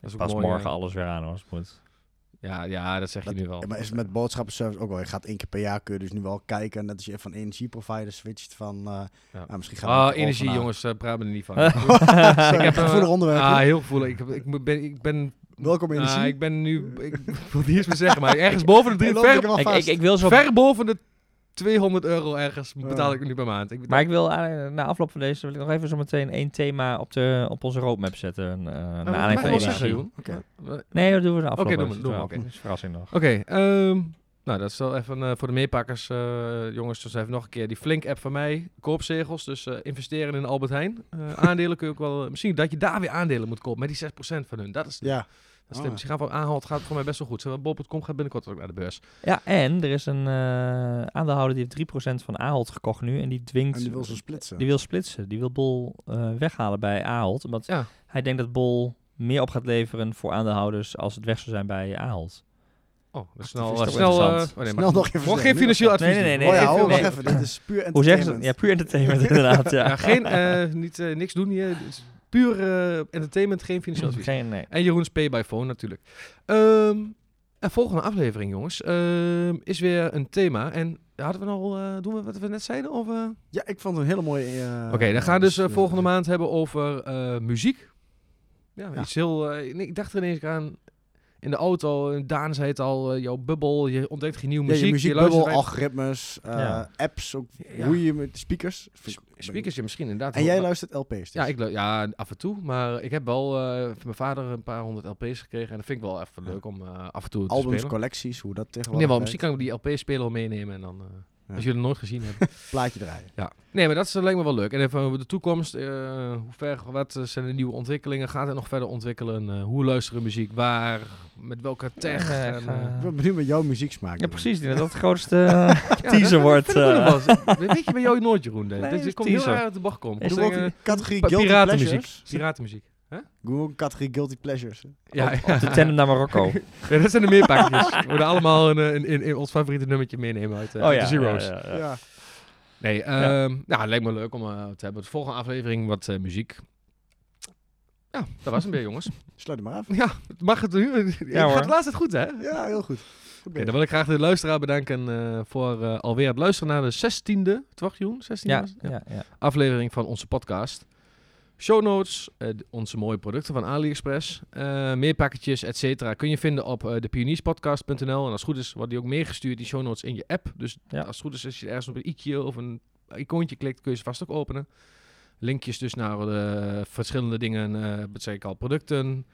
Dat is ook pas mooi, morgen eh. alles weer aan als het moet. Ja, ja, dat zeg je nu wel. Maar is het met boodschappenservice ook wel. Je gaat één keer per jaar kun je dus nu wel kijken. Net als je van energieprovider switcht van... eh Ja. nou, misschien gaan we Ah, ook energie, naar- jongens, eh praten we er niet van. Sorry, Ik heb, eh, gevoelig onderwerp. Ah, heel gevoelig. Ik, heb, ik, ben, ik ben... Welkom energie. Ah, ik ben nu... Ik wil niet eens meer zeggen, maar ergens boven de drie... Ver, er Ik, ik, ik wil zo... ver boven de 200 euro ergens betaal ik nu per maand. Ik, Maar ik wil eh, na afloop van deze wil ik nog even zo meteen één thema op, de, op onze roadmap zetten. Uh, naar Ah, aanleiding mag van. Oké, Nee, dat doen we na afloop. Oké, doen we, Dat is doen we, oké. dat is een verrassing nog. Oké, ehm, nou dat is wel even eh, voor de meepakkers, eh, jongens. Dus even nog een keer die Flink-app van mij, koopzegels. Dus eh, investeren in Albert Heijn. Eh, aandelen kun je ook wel, misschien dat je daar weer aandelen moet kopen met die 6% van hun. Dat is, Ja. Slim. Oh. Misschien gaan we aanhoud, gaat voor mij best wel goed. Zo, Bol.com gaat binnenkort ook naar de beurs. Ja, en er is een eh, aandeelhouder die heeft 3% van Ahold gekocht nu. En die dwingt... En die wil ze splitsen. Die wil splitsen. Die wil Bol eh, weghalen bij Ahold. Omdat Ja. hij denkt dat Bol meer op gaat leveren voor aandeelhouders als het weg zou zijn bij Ahold. Oh, dat is snel. is eh, snel, interessant. oh nee, Snel nog even Gewoon geen financieel advies. Nee, nee, nee, oh ja, nee, oh, even. Dit is puur Hoe zeggen ze? entertainment. Ja, puur entertainment inderdaad. Ja. Ja, geen, eh, niet, eh, niks doen hier. Puur eh, entertainment, geen financieel advies. Geen, nee. En Jeroen's Pay by Phone natuurlijk. Ehm en volgende aflevering, jongens, ehm, is weer een thema. En hadden we al, eh, doen we wat we net zeiden? Of, eh? Ja, ik vond het een hele mooie... eh, Oké, dan gaan we dus volgende maand hebben over eh, muziek. Ja, Ja. iets heel... eh, nee, ik dacht er ineens aan in de auto. Daan zei het al, eh, jouw bubbel. Je ontdekt geen nieuwe Ja, muziek. je muziekbubbel, algoritmes, eh, Ja. apps, ook Ja. hoe je met speakers. Speakers, ja, misschien inderdaad. En jij maar- luistert LP's dus. Ja, ik, lu- ja, af en toe. Maar ik heb wel eh, van mijn vader een paar honderd LP's gekregen. En dat vind ik wel even Ja. leuk om eh, af en toe te Albums, spelen. collecties, hoe dat tegenwoordig Nee, wel, misschien kan ik die LP-speler wel meenemen en dan... eh, Ja. Als jullie het nooit gezien hebben. Plaatje draaien. ja. Nee, maar dat is, lijkt me wel leuk. En even over de toekomst. eh, hoe ver, wat eh, zijn de nieuwe ontwikkelingen? Gaat het nog verder ontwikkelen? Eh, hoe luisteren muziek? Waar? Met welke tech? Ja, en, eh, eh, Ik ben benieuwd met jouw muzieksmaak. Ja, precies. Dat het grootste eh, ja, teaser wordt. eh. Weet je bij jou nooit, Jeroen? Nee, komt heel erg uit de bocht komen. Is Doe Doen ook we een categorie piratenmuziek. Piratenmuziek. Ook een categorie Guilty Pleasures. Ja, Op de tandem naar Marokko. ja, dat zijn de meerpakjes. We moeten allemaal een, een, een, een ons favoriete nummertje meenemen uit, eh, oh ja. de Zero's. ja, ja, ja. Ja. Nee, ehm nou, het lijkt me leuk om eh, te hebben. De volgende aflevering wat eh, muziek. Ja, dat was hem weer, jongens. Sluit hem maar af. Ja, het mag het nu. Ja, gaat laatst het goed, hè? Ja, heel goed. Dan wil ik graag de luisteraar bedanken eh, voor eh, alweer het luisteren naar de 16e, toch Joen? 16e Ja, ja, ja. aflevering van onze podcast. Show notes, eh, onze mooie producten van AliExpress, eh meer pakketjes, et cetera, kun je vinden op uh, depionierspodcast.nl. En als het goed is, worden die ook meegestuurd, die show notes, in je app. Dus Ja. als het goed is, als je ergens op een i'tje of een icoontje klikt, kun je ze vast ook openen. Linkjes dus naar de verschillende dingen, eh wat zei ik al, producten,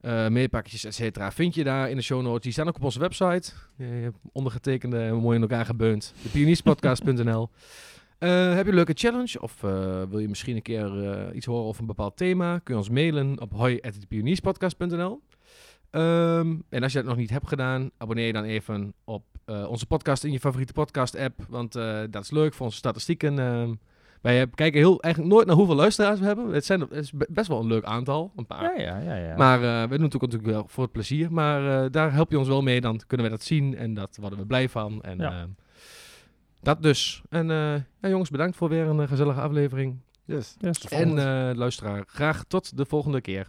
eh meerpakketjes, et cetera, vind je daar in de show notes. Die staan ook op onze website. Eh, ondergetekende, en mooi in elkaar gebeund. Depionierspodcast.nl. Eh, heb je een leuke challenge of eh, wil je misschien een keer eh, iets horen over een bepaald thema? Kun je ons mailen op hoi.pionierspodcast.nl Ehm En als je dat nog niet hebt gedaan, abonneer je dan even op onze podcast in je favoriete podcast-app. Want dat is leuk voor onze statistieken. ehm. wij kijken heel, eigenlijk nooit naar hoeveel luisteraars we hebben. Het, zijn, het is be- best wel een leuk aantal. Een paar. Ja, ja, ja. Maar we doen het ook natuurlijk wel voor het plezier. Maar daar help je ons wel mee. Dan kunnen we dat zien. En dat worden we blij van. En Ja. ehm, dat dus. En eh, ja, jongens, bedankt voor weer een eh, gezellige aflevering. Yes. Yes. En eh, luisteraar, graag tot de volgende keer.